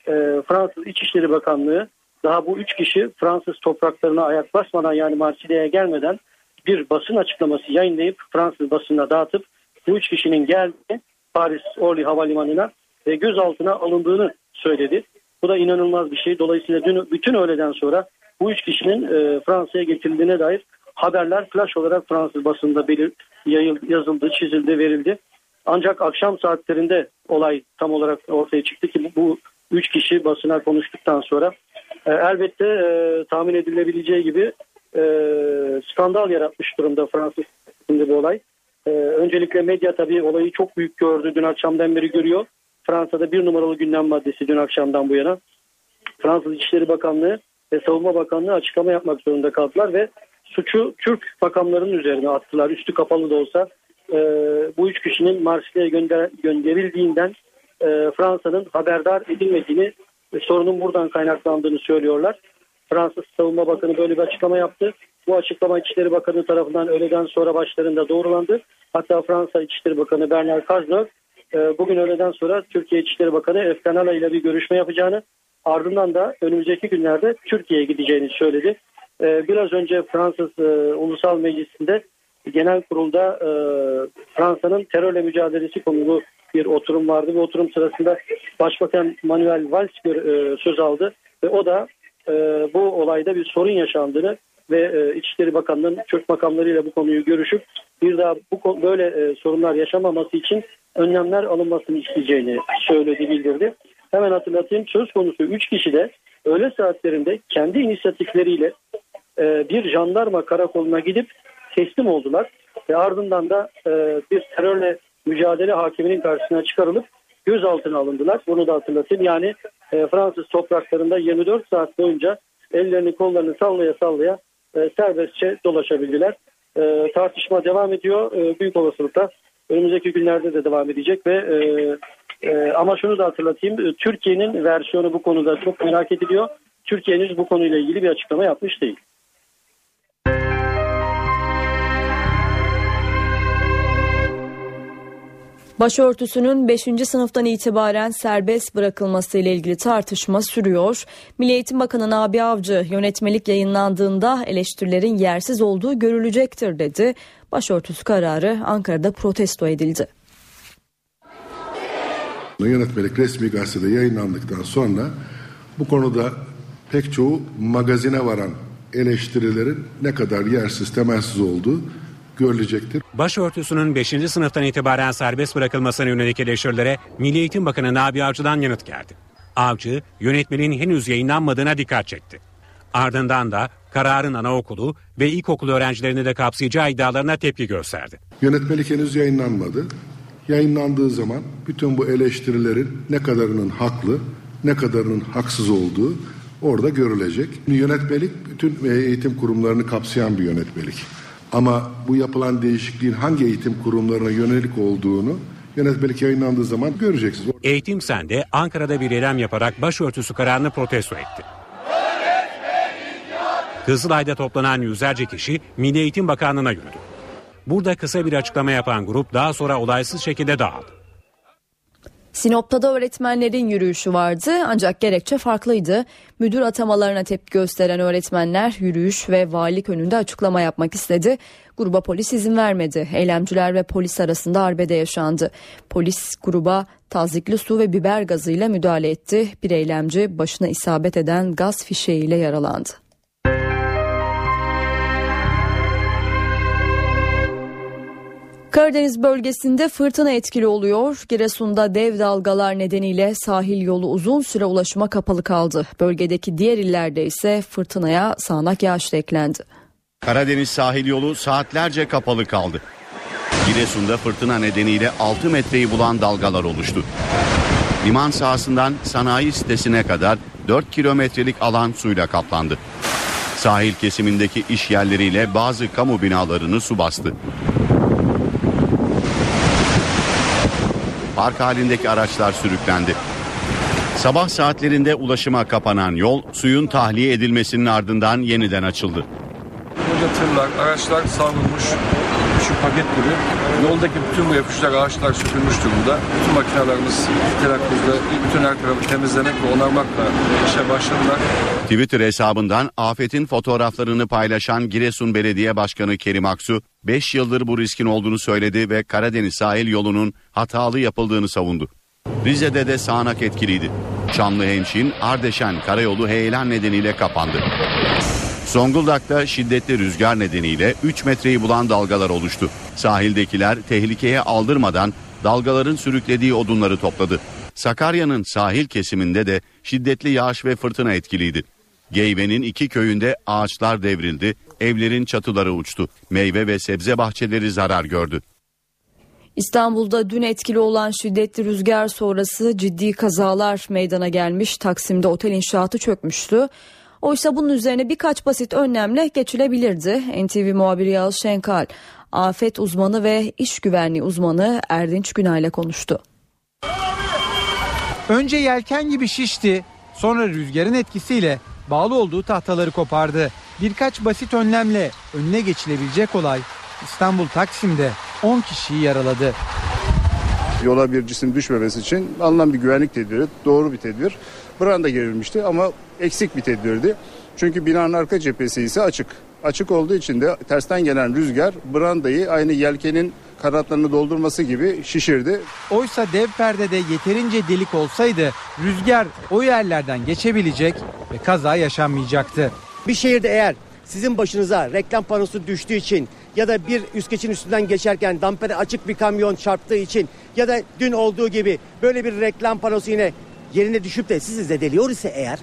e, Fransız İçişleri Bakanlığı daha bu üç kişi Fransız topraklarına ayak basmadan yani Marsilya'ya gelmeden bir basın açıklaması yayınlayıp Fransız basınına dağıtıp bu üç kişinin geldiğini Paris Orly Havalimanı'na ve gözaltına alındığını söyledi. Bu da inanılmaz bir şey. Dolayısıyla dün bütün öğleden sonra bu üç kişinin e, Fransa'ya getirildiğine dair haberler flash olarak Fransız basında belir, yayıl, yazıldı, çizildi, verildi. Ancak akşam saatlerinde olay tam olarak ortaya çıktı ki bu, bu üç kişi basına konuştuktan sonra e, elbette e, tahmin edilebileceği gibi e, skandal yaratmış durumda Fransız bu olay. E, öncelikle medya tabii olayı çok büyük gördü. Dün akşamdan beri görüyor. Fransa'da bir numaralı gündem maddesi dün akşamdan bu yana. Fransız İçişleri Bakanlığı ve Savunma Bakanlığı açıklama yapmak zorunda kaldılar ve suçu Türk makamlarının üzerine attılar. Üstü kapalı da olsa e, bu üç kişinin Marsilya'ya gönder, gönderildiğinden e, Fransa'nın haberdar edilmediğini ve sorunun buradan kaynaklandığını söylüyorlar. Fransız Savunma Bakanı böyle bir açıklama yaptı. Bu açıklama İçişleri Bakanı tarafından öğleden sonra başlarında doğrulandı. Hatta Fransa İçişleri Bakanı Bernard e, bugün öğleden sonra Türkiye İçişleri Bakanı Efkanala ile bir görüşme yapacağını ardından da önümüzdeki günlerde Türkiye'ye gideceğini söyledi. E, biraz önce Fransız e, Ulusal Meclisi'nde genel kurulda e, Fransa'nın terörle mücadelesi konulu bir oturum vardı. Bu oturum sırasında Başbakan Manuel Valls söz aldı ve o da e, bu olayda bir sorun yaşandığını ve e, İçişleri Bakanlığı'nın Türk makamlarıyla bu konuyu görüşüp bir daha bu böyle e, sorunlar yaşamaması için önlemler alınmasını isteyeceğini söyledi bildirdi. Hemen hatırlatayım söz konusu 3 kişi de öğle saatlerinde kendi inisiyatifleriyle e, bir jandarma karakoluna gidip teslim oldular ve ardından da e, bir terörle mücadele hakiminin karşısına çıkarılıp gözaltına alındılar. Bunu da hatırlatayım. Yani e, Fransız topraklarında 24 saat boyunca ellerini kollarını sallaya sallaya e, serbestçe dolaşabildiler. E, tartışma devam ediyor. E, büyük olasılıkla önümüzdeki günlerde de devam edecek ve e, e, ama şunu da hatırlatayım. E, Türkiye'nin versiyonu bu konuda çok merak ediliyor. Türkiye henüz bu konuyla ilgili bir açıklama yapmış değil. Başörtüsünün 5. sınıftan itibaren serbest bırakılması ile ilgili tartışma sürüyor. Milli Eğitim Bakanı Nabi Avcı yönetmelik yayınlandığında eleştirilerin yersiz olduğu görülecektir dedi. Başörtüsü kararı Ankara'da protesto edildi. Yönetmelik resmi gazetede yayınlandıktan sonra bu konuda pek çoğu magazine varan eleştirilerin ne kadar yersiz temelsiz olduğu görülecektir. Başörtüsünün 5. sınıftan itibaren serbest bırakılmasına yönelik eleştirilere Milli Eğitim Bakanı Nabi Avcı'dan yanıt geldi. Avcı, yönetmenin henüz yayınlanmadığına dikkat çekti. Ardından da kararın anaokulu ve ilkokul öğrencilerini de kapsayacağı iddialarına tepki gösterdi. Yönetmelik henüz yayınlanmadı. Yayınlandığı zaman bütün bu eleştirilerin ne kadarının haklı, ne kadarının haksız olduğu orada görülecek. Yönetmelik bütün eğitim kurumlarını kapsayan bir yönetmelik. Ama bu yapılan değişikliğin hangi eğitim kurumlarına yönelik olduğunu yönetmelik yayınlandığı zaman göreceksiniz. Eğitim Sen'de Ankara'da bir eylem yaparak başörtüsü kararını protesto etti. Kızılay'da toplanan yüzlerce kişi Milli Eğitim Bakanlığı'na yürüdü. Burada kısa bir açıklama yapan grup daha sonra olaysız şekilde dağıldı. Sinop'ta da öğretmenlerin yürüyüşü vardı ancak gerekçe farklıydı. Müdür atamalarına tepki gösteren öğretmenler yürüyüş ve valilik önünde açıklama yapmak istedi. Gruba polis izin vermedi. Eylemciler ve polis arasında arbede yaşandı. Polis gruba tazikli su ve biber gazıyla müdahale etti. Bir eylemci başına isabet eden gaz fişeğiyle yaralandı. Karadeniz bölgesinde fırtına etkili oluyor. Giresun'da dev dalgalar nedeniyle sahil yolu uzun süre ulaşıma kapalı kaldı. Bölgedeki diğer illerde ise fırtınaya sağanak yağış eklendi. Karadeniz sahil yolu saatlerce kapalı kaldı. Giresun'da fırtına nedeniyle 6 metreyi bulan dalgalar oluştu. Liman sahasından sanayi sitesine kadar 4 kilometrelik alan suyla kaplandı. Sahil kesimindeki iş yerleriyle bazı kamu binalarını su bastı. Park halindeki araçlar sürüklendi. Sabah saatlerinde ulaşıma kapanan yol suyun tahliye edilmesinin ardından yeniden açıldı. tırlar, araçlar savrulmuş. Paket gibi. Yoldaki bütün bu yapışlar, ağaçlar sökülmüş durumda. Bütün makinelerimiz telakkuzda bütün her tarafı temizlemek ve onarmakla işe başladılar. Twitter hesabından afetin fotoğraflarını paylaşan Giresun Belediye Başkanı Kerim Aksu, 5 yıldır bu riskin olduğunu söyledi ve Karadeniz sahil yolunun hatalı yapıldığını savundu. Rize'de de sağanak etkiliydi. Çamlıhemşin Ardeşen karayolu heyelan nedeniyle kapandı. Zonguldak'ta şiddetli rüzgar nedeniyle 3 metreyi bulan dalgalar oluştu. Sahildekiler tehlikeye aldırmadan dalgaların sürüklediği odunları topladı. Sakarya'nın sahil kesiminde de şiddetli yağış ve fırtına etkiliydi. Geyve'nin iki köyünde ağaçlar devrildi, evlerin çatıları uçtu. Meyve ve sebze bahçeleri zarar gördü. İstanbul'da dün etkili olan şiddetli rüzgar sonrası ciddi kazalar meydana gelmiş. Taksim'de otel inşaatı çökmüştü. Oysa bunun üzerine birkaç basit önlemle geçilebilirdi. NTV muhabiri Yağız Şenkal, afet uzmanı ve iş güvenliği uzmanı Erdinç Günay ile konuştu. Önce yelken gibi şişti, sonra rüzgarın etkisiyle bağlı olduğu tahtaları kopardı. Birkaç basit önlemle önüne geçilebilecek olay İstanbul Taksim'de 10 kişiyi yaraladı. Yola bir cisim düşmemesi için alınan bir güvenlik tedbiri, doğru bir tedbir. Branda gerilmişti ama eksik bir tedbirdi. Çünkü binanın arka cephesi ise açık. Açık olduğu için de tersten gelen rüzgar brandayı aynı yelkenin kanatlarını doldurması gibi şişirdi. Oysa dev perdede yeterince delik olsaydı rüzgar o yerlerden geçebilecek ve kaza yaşanmayacaktı. Bir şehirde eğer sizin başınıza reklam panosu düştüğü için ya da bir üst geçin üstünden geçerken dampere açık bir kamyon çarptığı için ya da dün olduğu gibi böyle bir reklam panosu yine yerine düşüp de sizi zedeliyor ise eğer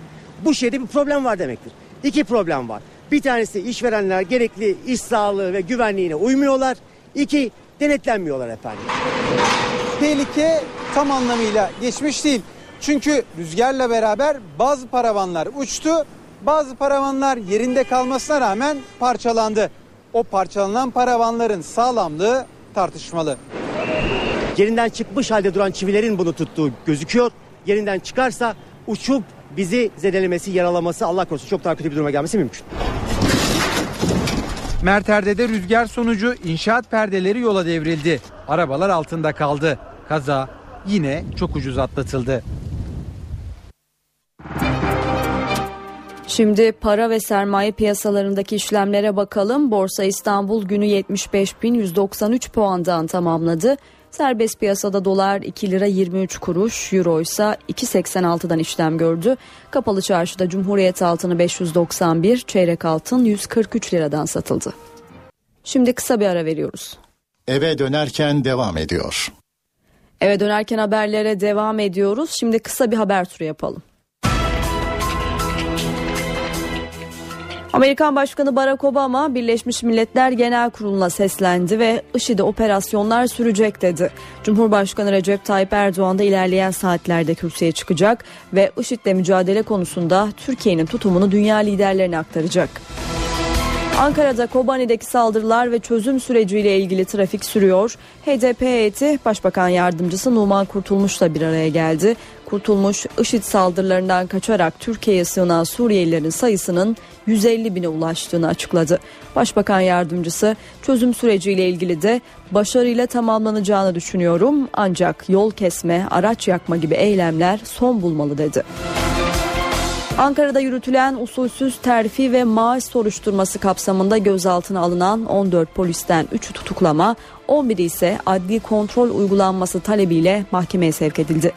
bu şehirde bir problem var demektir. İki problem var. Bir tanesi işverenler gerekli iş sağlığı ve güvenliğine uymuyorlar. İki denetlenmiyorlar efendim. Tehlike tam anlamıyla geçmiş değil. Çünkü rüzgarla beraber bazı paravanlar uçtu. Bazı paravanlar yerinde kalmasına rağmen parçalandı. O parçalanan paravanların sağlamlığı tartışmalı. Yerinden çıkmış halde duran çivilerin bunu tuttuğu gözüküyor. Yerinden çıkarsa uçup bizi zedelemesi, yaralaması Allah korusun çok daha kötü bir duruma gelmesi mümkün. Merter'de rüzgar sonucu inşaat perdeleri yola devrildi. Arabalar altında kaldı. Kaza yine çok ucuz atlatıldı. Şimdi para ve sermaye piyasalarındaki işlemlere bakalım. Borsa İstanbul günü 75.193 puandan tamamladı. Serbest piyasada dolar 2 lira 23 kuruş, euro ise 2.86'dan işlem gördü. Kapalı çarşıda Cumhuriyet altını 591, çeyrek altın 143 liradan satıldı. Şimdi kısa bir ara veriyoruz. Eve dönerken devam ediyor. Eve dönerken haberlere devam ediyoruz. Şimdi kısa bir haber turu yapalım. Amerikan Başkanı Barack Obama Birleşmiş Milletler Genel Kurulu'na seslendi ve IŞİD'e operasyonlar sürecek dedi. Cumhurbaşkanı Recep Tayyip Erdoğan da ilerleyen saatlerde kürsüye çıkacak ve IŞİD'le mücadele konusunda Türkiye'nin tutumunu dünya liderlerine aktaracak. Ankara'da Kobani'deki saldırılar ve çözüm süreciyle ilgili trafik sürüyor. HDP heyeti Başbakan Yardımcısı Numan Kurtulmuş'la bir araya geldi. Kurtulmuş, IŞİD saldırılarından kaçarak Türkiye'ye sığınan Suriyelilerin sayısının 150 bine ulaştığını açıkladı. Başbakan Yardımcısı çözüm süreciyle ilgili de başarıyla tamamlanacağını düşünüyorum ancak yol kesme, araç yakma gibi eylemler son bulmalı dedi. Ankara'da yürütülen usulsüz terfi ve maaş soruşturması kapsamında gözaltına alınan 14 polisten 3'ü tutuklama, 11'i ise adli kontrol uygulanması talebiyle mahkemeye sevk edildi.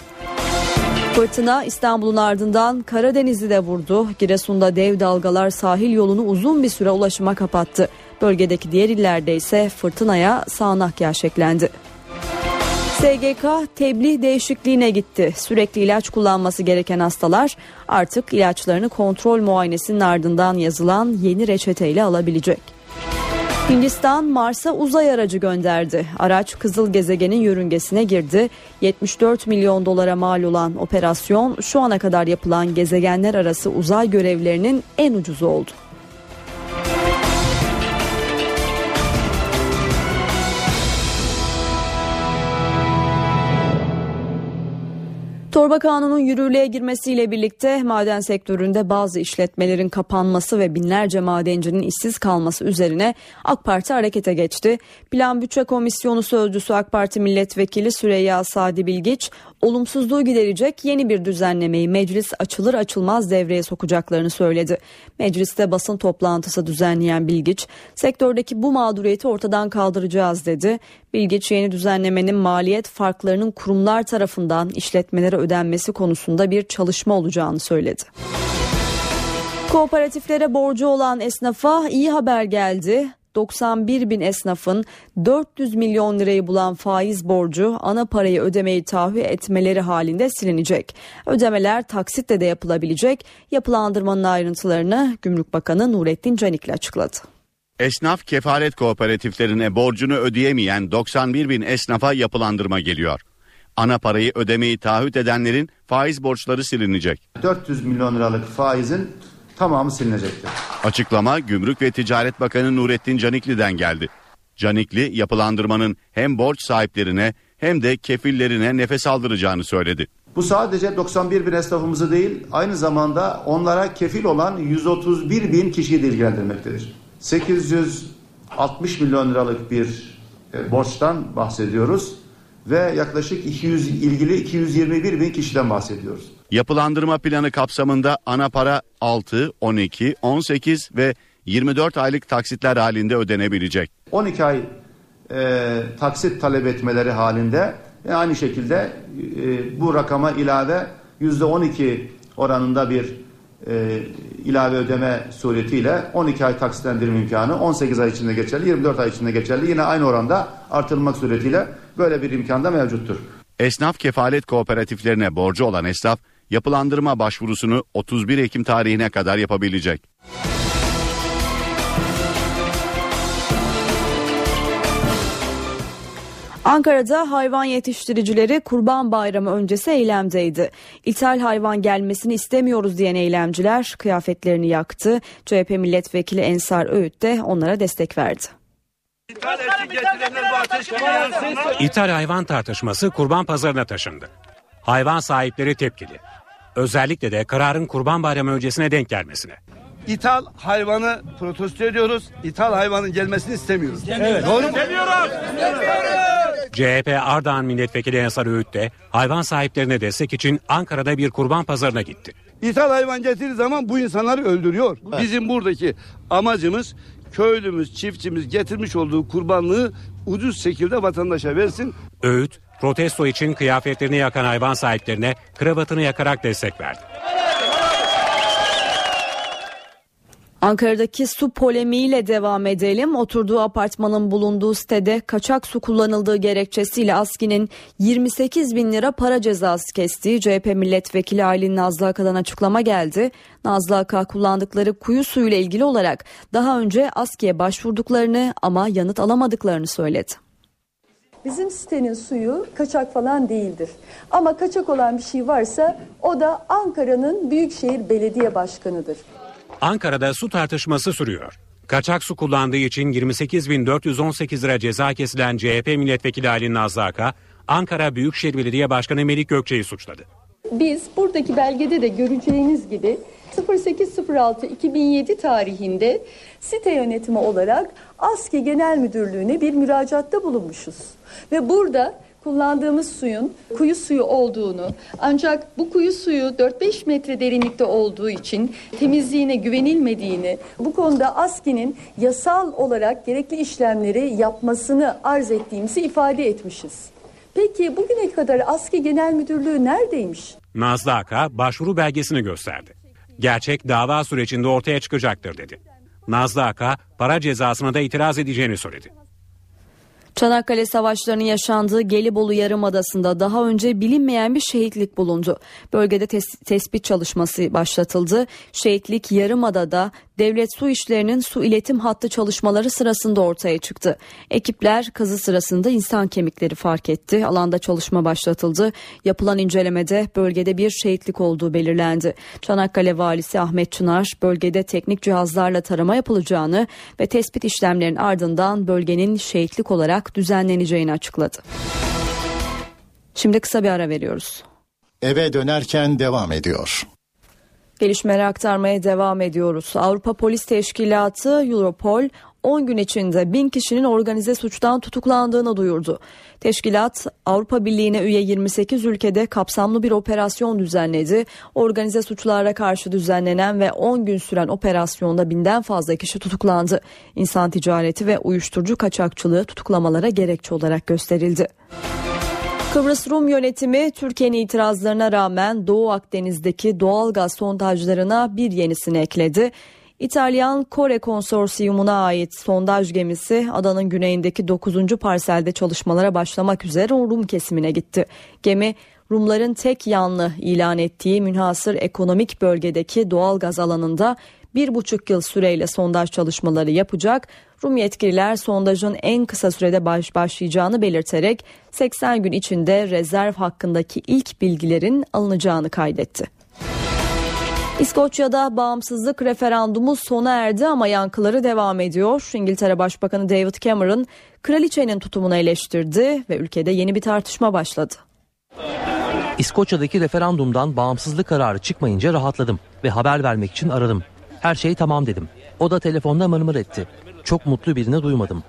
Fırtına İstanbul'un ardından Karadeniz'i de vurdu. Giresun'da dev dalgalar sahil yolunu uzun bir süre ulaşıma kapattı. Bölgedeki diğer illerde ise fırtınaya sağanak yağış eklendi. SGK tebliğ değişikliğine gitti. Sürekli ilaç kullanması gereken hastalar artık ilaçlarını kontrol muayenesinin ardından yazılan yeni reçeteyle alabilecek. Hindistan Mars'a uzay aracı gönderdi. Araç kızıl gezegenin yörüngesine girdi. 74 milyon dolara mal olan operasyon şu ana kadar yapılan gezegenler arası uzay görevlerinin en ucuzu oldu. Torba kanunun yürürlüğe girmesiyle birlikte maden sektöründe bazı işletmelerin kapanması ve binlerce madencinin işsiz kalması üzerine AK Parti harekete geçti. Plan Bütçe Komisyonu Sözcüsü AK Parti Milletvekili Süreyya Sadi Bilgiç, olumsuzluğu giderecek yeni bir düzenlemeyi meclis açılır açılmaz devreye sokacaklarını söyledi. Mecliste basın toplantısı düzenleyen Bilgiç, sektördeki bu mağduriyeti ortadan kaldıracağız dedi. Bilgiç yeni düzenlemenin maliyet farklarının kurumlar tarafından işletmelere ödenmesi konusunda bir çalışma olacağını söyledi. Kooperatiflere borcu olan esnafa iyi haber geldi. 91 bin esnafın 400 milyon lirayı bulan faiz borcu ana parayı ödemeyi taahhüt etmeleri halinde silinecek. Ödemeler taksitle de yapılabilecek. Yapılandırmanın ayrıntılarını Gümrük Bakanı Nurettin Canikli açıkladı. Esnaf kefalet kooperatiflerine borcunu ödeyemeyen 91 bin esnafa yapılandırma geliyor. Ana parayı ödemeyi taahhüt edenlerin faiz borçları silinecek. 400 milyon liralık faizin tamamı silinecektir. Açıklama Gümrük ve Ticaret Bakanı Nurettin Canikli'den geldi. Canikli yapılandırmanın hem borç sahiplerine hem de kefillerine nefes aldıracağını söyledi. Bu sadece 91 bin esnafımızı değil aynı zamanda onlara kefil olan 131 bin kişiyi de ilgilendirmektedir. 860 milyon liralık bir e, borçtan bahsediyoruz ve yaklaşık 200 ilgili 221 bin kişiden bahsediyoruz. Yapılandırma planı kapsamında ana para 6, 12, 18 ve 24 aylık taksitler halinde ödenebilecek. 12 ay e, taksit talep etmeleri halinde e, aynı şekilde e, bu rakama ilave %12 oranında bir e, ilave ödeme suretiyle 12 ay taksitlendirme imkanı 18 ay içinde geçerli 24 ay içinde geçerli yine aynı oranda artırılmak suretiyle böyle bir imkan da mevcuttur. Esnaf kefalet kooperatiflerine borcu olan esnaf yapılandırma başvurusunu 31 Ekim tarihine kadar yapabilecek. Ankara'da hayvan yetiştiricileri Kurban Bayramı öncesi eylemdeydi. İthal hayvan gelmesini istemiyoruz diyen eylemciler kıyafetlerini yaktı. CHP milletvekili Ensar Öğüt de onlara destek verdi. İthal hayvan tartışması kurban pazarına taşındı. Hayvan sahipleri tepkili. Özellikle de kararın kurban bayramı öncesine denk gelmesine. İthal hayvanı protesto ediyoruz. İthal hayvanın gelmesini istemiyoruz. Evet. Doğru mu? CHP Ardahan Milletvekili Ensar Öğüt de hayvan sahiplerine destek için Ankara'da bir kurban pazarına gitti. İthal hayvan getirdiği zaman bu insanları öldürüyor. Bizim buradaki amacımız köylümüz, çiftçimiz getirmiş olduğu kurbanlığı ucuz şekilde vatandaşa versin. Öğüt, protesto için kıyafetlerini yakan hayvan sahiplerine kravatını yakarak destek verdi. Ankara'daki su polemiğiyle devam edelim. Oturduğu apartmanın bulunduğu sitede kaçak su kullanıldığı gerekçesiyle ASKİ'nin 28 bin lira para cezası kestiği CHP milletvekili Aylin Nazlı Aka'dan açıklama geldi. Nazlı Aka kullandıkları kuyu suyuyla ilgili olarak daha önce ASKİ'ye başvurduklarını ama yanıt alamadıklarını söyledi. Bizim sitenin suyu kaçak falan değildir. Ama kaçak olan bir şey varsa o da Ankara'nın Büyükşehir Belediye Başkanı'dır. Ankara'da su tartışması sürüyor. Kaçak su kullandığı için 28.418 lira ceza kesilen CHP milletvekili Ali Nazlı Ankara Büyükşehir Belediye Başkanı Melik Gökçe'yi suçladı. Biz buradaki belgede de göreceğiniz gibi 08.06.2007 tarihinde site yönetimi olarak ASKİ Genel Müdürlüğü'ne bir müracaatta bulunmuşuz. Ve burada kullandığımız suyun kuyu suyu olduğunu ancak bu kuyu suyu 4-5 metre derinlikte olduğu için temizliğine güvenilmediğini bu konuda ASKİ'nin yasal olarak gerekli işlemleri yapmasını arz ettiğimizi ifade etmişiz. Peki bugüne kadar ASKİ Genel Müdürlüğü neredeymiş? Nazlı Aka başvuru belgesini gösterdi. Gerçek dava sürecinde ortaya çıkacaktır dedi. Nazlı Aka para cezasına da itiraz edeceğini söyledi. Çanakkale Savaşları'nın yaşandığı Gelibolu Yarımadası'nda daha önce bilinmeyen bir şehitlik bulundu. Bölgede tes- tespit çalışması başlatıldı. Şehitlik Yarımada'da devlet su işlerinin su iletim hattı çalışmaları sırasında ortaya çıktı. Ekipler kazı sırasında insan kemikleri fark etti. Alanda çalışma başlatıldı. Yapılan incelemede bölgede bir şehitlik olduğu belirlendi. Çanakkale Valisi Ahmet Çınar bölgede teknik cihazlarla tarama yapılacağını ve tespit işlemlerinin ardından bölgenin şehitlik olarak düzenleneceğini açıkladı. Şimdi kısa bir ara veriyoruz. eve dönerken devam ediyor. Gelişmeleri aktarmaya devam ediyoruz. Avrupa Polis Teşkilatı Europol 10 gün içinde 1000 kişinin organize suçtan tutuklandığını duyurdu. Teşkilat Avrupa Birliği'ne üye 28 ülkede kapsamlı bir operasyon düzenledi. Organize suçlara karşı düzenlenen ve 10 gün süren operasyonda binden fazla kişi tutuklandı. İnsan ticareti ve uyuşturucu kaçakçılığı tutuklamalara gerekçe olarak gösterildi. Kıbrıs Rum yönetimi Türkiye'nin itirazlarına rağmen Doğu Akdeniz'deki doğal gaz sondajlarına bir yenisini ekledi. İtalyan Kore Konsorsiyumu'na ait sondaj gemisi adanın güneyindeki 9. parselde çalışmalara başlamak üzere Rum kesimine gitti. Gemi Rumların tek yanlı ilan ettiği münhasır ekonomik bölgedeki doğal gaz alanında bir buçuk yıl süreyle sondaj çalışmaları yapacak. Rum yetkililer sondajın en kısa sürede baş başlayacağını belirterek 80 gün içinde rezerv hakkındaki ilk bilgilerin alınacağını kaydetti. İskoçya'da bağımsızlık referandumu sona erdi ama yankıları devam ediyor. İngiltere Başbakanı David Cameron kraliçenin tutumunu eleştirdi ve ülkede yeni bir tartışma başladı. İskoçya'daki referandumdan bağımsızlık kararı çıkmayınca rahatladım ve haber vermek için aradım. Her şey tamam dedim. O da telefonda mırmır etti. Çok mutlu birini duymadım.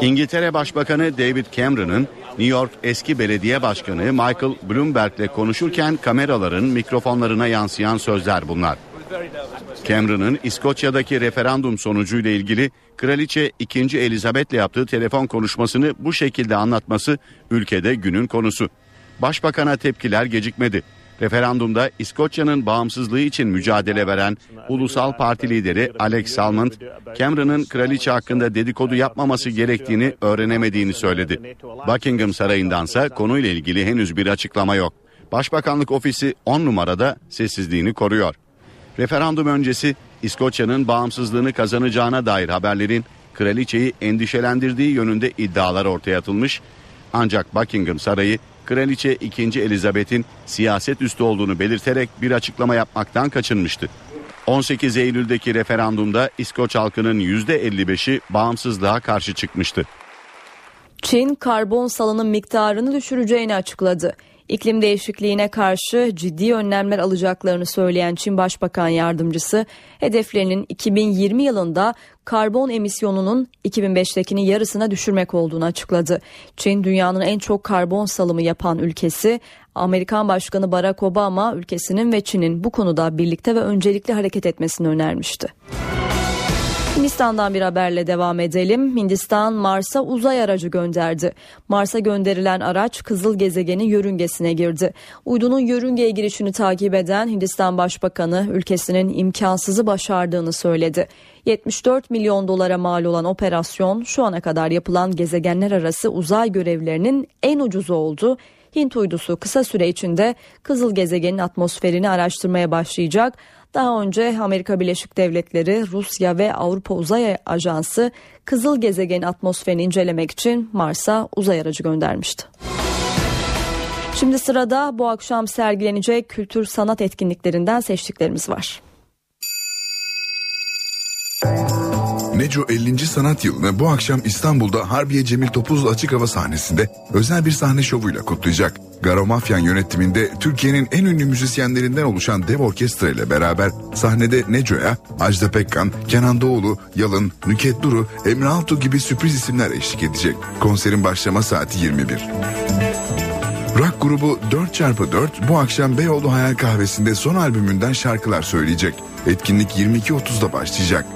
İngiltere Başbakanı David Cameron'ın New York eski belediye başkanı Michael Bloomberg'le konuşurken kameraların mikrofonlarına yansıyan sözler bunlar. Cameron'ın İskoçya'daki referandum sonucuyla ilgili Kraliçe 2. Elizabeth'le yaptığı telefon konuşmasını bu şekilde anlatması ülkede günün konusu. Başbakana tepkiler gecikmedi. Referandumda İskoçya'nın bağımsızlığı için mücadele veren Ulusal Parti lideri Alex Salmond, Cameron'ın kraliçe hakkında dedikodu yapmaması gerektiğini öğrenemediğini söyledi. Buckingham Sarayı'ndansa konuyla ilgili henüz bir açıklama yok. Başbakanlık ofisi 10 numarada sessizliğini koruyor. Referandum öncesi İskoçya'nın bağımsızlığını kazanacağına dair haberlerin kraliçeyi endişelendirdiği yönünde iddialar ortaya atılmış. Ancak Buckingham Sarayı Kraliçe 2. Elizabeth'in siyaset üstü olduğunu belirterek bir açıklama yapmaktan kaçınmıştı. 18 Eylül'deki referandumda İskoç halkının %55'i bağımsızlığa karşı çıkmıştı. Çin karbon salınım miktarını düşüreceğini açıkladı. İklim değişikliğine karşı ciddi önlemler alacaklarını söyleyen Çin Başbakan Yardımcısı hedeflerinin 2020 yılında karbon emisyonunun 2005'tekinin yarısına düşürmek olduğunu açıkladı. Çin dünyanın en çok karbon salımı yapan ülkesi. Amerikan Başkanı Barack Obama ülkesinin ve Çin'in bu konuda birlikte ve öncelikli hareket etmesini önermişti. Hindistan'dan bir haberle devam edelim. Hindistan Mars'a uzay aracı gönderdi. Mars'a gönderilen araç kızıl gezegenin yörüngesine girdi. Uydunun yörüngeye girişini takip eden Hindistan Başbakanı ülkesinin imkansızı başardığını söyledi. 74 milyon dolara mal olan operasyon şu ana kadar yapılan gezegenler arası uzay görevlerinin en ucuzu oldu. Hint uydusu kısa süre içinde kızıl gezegenin atmosferini araştırmaya başlayacak. Daha önce Amerika Birleşik Devletleri, Rusya ve Avrupa Uzay Ajansı kızıl gezegenin atmosferini incelemek için Mars'a uzay aracı göndermişti. Şimdi sırada bu akşam sergilenecek kültür sanat etkinliklerinden seçtiklerimiz var. Neco 50. sanat yılını bu akşam İstanbul'da Harbiye Cemil Topuz açık hava sahnesinde özel bir sahne şovuyla kutlayacak. Garo Mafyan yönetiminde Türkiye'nin en ünlü müzisyenlerinden oluşan dev orkestra ile beraber sahnede Neco'ya Ajda Pekkan, Kenan Doğulu, Yalın, Nüket Duru, Emre Altuğ gibi sürpriz isimler eşlik edecek. Konserin başlama saati 21. Rock grubu 4x4 bu akşam Beyoğlu Hayal Kahvesi'nde son albümünden şarkılar söyleyecek. Etkinlik 22.30'da başlayacak.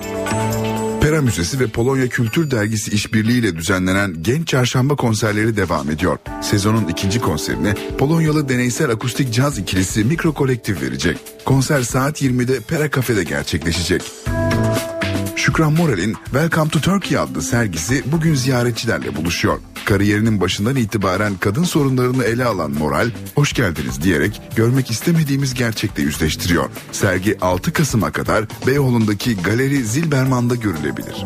Pera Müzesi ve Polonya Kültür Dergisi işbirliğiyle düzenlenen Genç Çarşamba konserleri devam ediyor. Sezonun ikinci konserini Polonyalı deneysel akustik caz ikilisi Mikro Kolektif verecek. Konser saat 20'de Pera Cafe'de gerçekleşecek. Şükran Moral'in Welcome to Turkey adlı sergisi bugün ziyaretçilerle buluşuyor. Kariyerinin başından itibaren kadın sorunlarını ele alan Moral, hoş geldiniz diyerek görmek istemediğimiz gerçekle yüzleştiriyor. Sergi 6 Kasım'a kadar Beyoğlu'ndaki Galeri Zilberman'da görülebilir.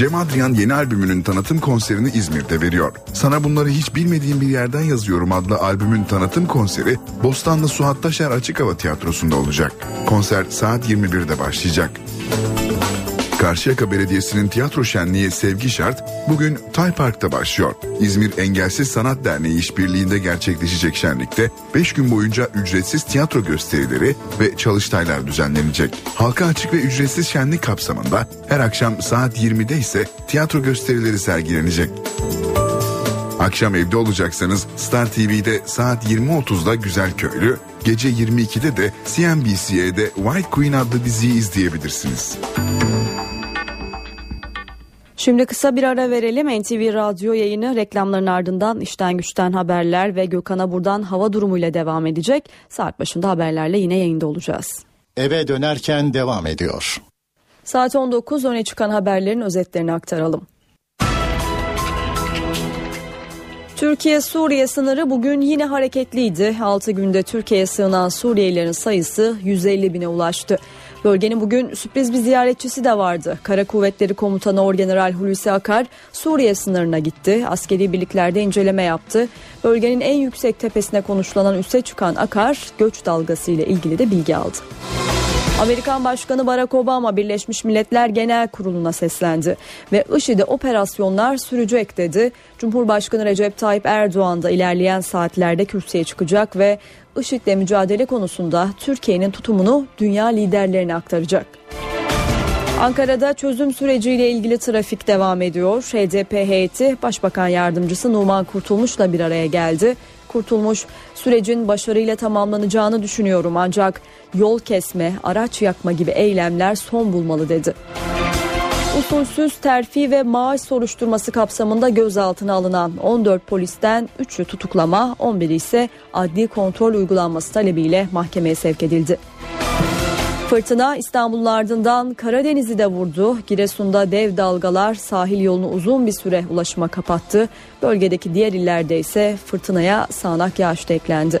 Cem Adrian yeni albümünün tanıtım konserini İzmir'de veriyor. Sana bunları hiç bilmediğim bir yerden yazıyorum adlı albümün tanıtım konseri Bostanlı Suat Taşer Açık Hava Tiyatrosu'nda olacak. Konser saat 21'de başlayacak. Karşıyaka Belediyesi'nin tiyatro şenliği Sevgi Şart bugün Tay Park'ta başlıyor. İzmir Engelsiz Sanat Derneği işbirliğinde gerçekleşecek şenlikte 5 gün boyunca ücretsiz tiyatro gösterileri ve çalıştaylar düzenlenecek. Halka açık ve ücretsiz şenlik kapsamında her akşam saat 20'de ise tiyatro gösterileri sergilenecek. Akşam evde olacaksanız Star TV'de saat 20.30'da Güzel Köylü, gece 22'de de CNBC'de White Queen adlı diziyi izleyebilirsiniz. Şimdi kısa bir ara verelim. NTV Radyo yayını reklamların ardından işten güçten haberler ve Gökhan'a buradan hava durumuyla devam edecek. Saat başında haberlerle yine yayında olacağız. Eve dönerken devam ediyor. Saat 19 öne çıkan haberlerin özetlerini aktaralım. Türkiye-Suriye sınırı bugün yine hareketliydi. 6 günde Türkiye'ye sığınan Suriyelilerin sayısı 150 bine ulaştı. Bölgenin bugün sürpriz bir ziyaretçisi de vardı. Kara Kuvvetleri Komutanı Orgeneral Hulusi Akar Suriye sınırına gitti. Askeri birliklerde inceleme yaptı. Bölgenin en yüksek tepesine konuşlanan üste çıkan Akar göç dalgası ile ilgili de bilgi aldı. Amerikan Başkanı Barack Obama Birleşmiş Milletler Genel Kurulu'na seslendi ve IŞİD'e operasyonlar sürecek dedi. Cumhurbaşkanı Recep Tayyip Erdoğan da ilerleyen saatlerde kürsüye çıkacak ve IŞİD'le mücadele konusunda Türkiye'nin tutumunu dünya liderlerine aktaracak. Ankara'da çözüm süreciyle ilgili trafik devam ediyor. HDP heyeti Başbakan Yardımcısı Numan Kurtulmuş'la bir araya geldi. Kurtulmuş sürecin başarıyla tamamlanacağını düşünüyorum ancak yol kesme, araç yakma gibi eylemler son bulmalı dedi. Usulsüz terfi ve maaş soruşturması kapsamında gözaltına alınan 14 polisten 3'ü tutuklama, 11'i ise adli kontrol uygulanması talebiyle mahkemeye sevk edildi. Fırtına İstanbul'un ardından Karadeniz'i de vurdu. Giresun'da dev dalgalar sahil yolunu uzun bir süre ulaşıma kapattı. Bölgedeki diğer illerde ise fırtınaya sağanak yağış da eklendi.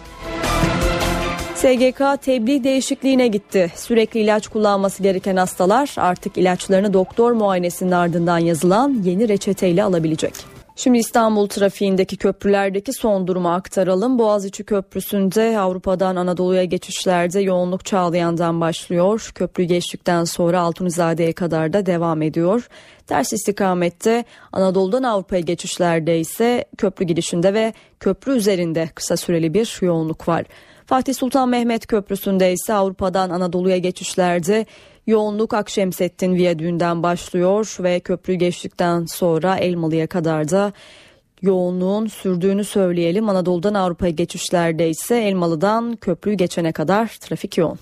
SGK tebliğ değişikliğine gitti. Sürekli ilaç kullanması gereken hastalar artık ilaçlarını doktor muayenesinin ardından yazılan yeni reçeteyle alabilecek. Şimdi İstanbul trafiğindeki köprülerdeki son durumu aktaralım. Boğaziçi Köprüsü'nde Avrupa'dan Anadolu'ya geçişlerde yoğunluk Çağlayan'dan başlıyor. Köprü geçtikten sonra Altunizade'ye kadar da devam ediyor. Ters istikamette Anadolu'dan Avrupa'ya geçişlerde ise köprü girişinde ve köprü üzerinde kısa süreli bir yoğunluk var. Fatih Sultan Mehmet Köprüsü'nde ise Avrupa'dan Anadolu'ya geçişlerde yoğunluk Akşemseddin Viyadüğü'nden başlıyor ve köprü geçtikten sonra Elmalı'ya kadar da yoğunluğun sürdüğünü söyleyelim. Anadolu'dan Avrupa'ya geçişlerde ise Elmalı'dan köprüyü geçene kadar trafik yoğun.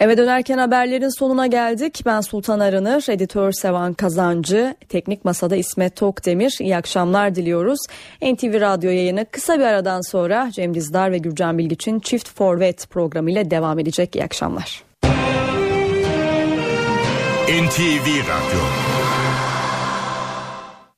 Eve dönerken haberlerin sonuna geldik. Ben Sultan Arınır, editör Sevan Kazancı, teknik masada İsmet Tokdemir. İyi akşamlar diliyoruz. NTV Radyo yayını kısa bir aradan sonra Cem Dizdar ve Gürcan Bilgiç'in Çift Forvet programıyla devam edecek. İyi akşamlar. NTV Radyo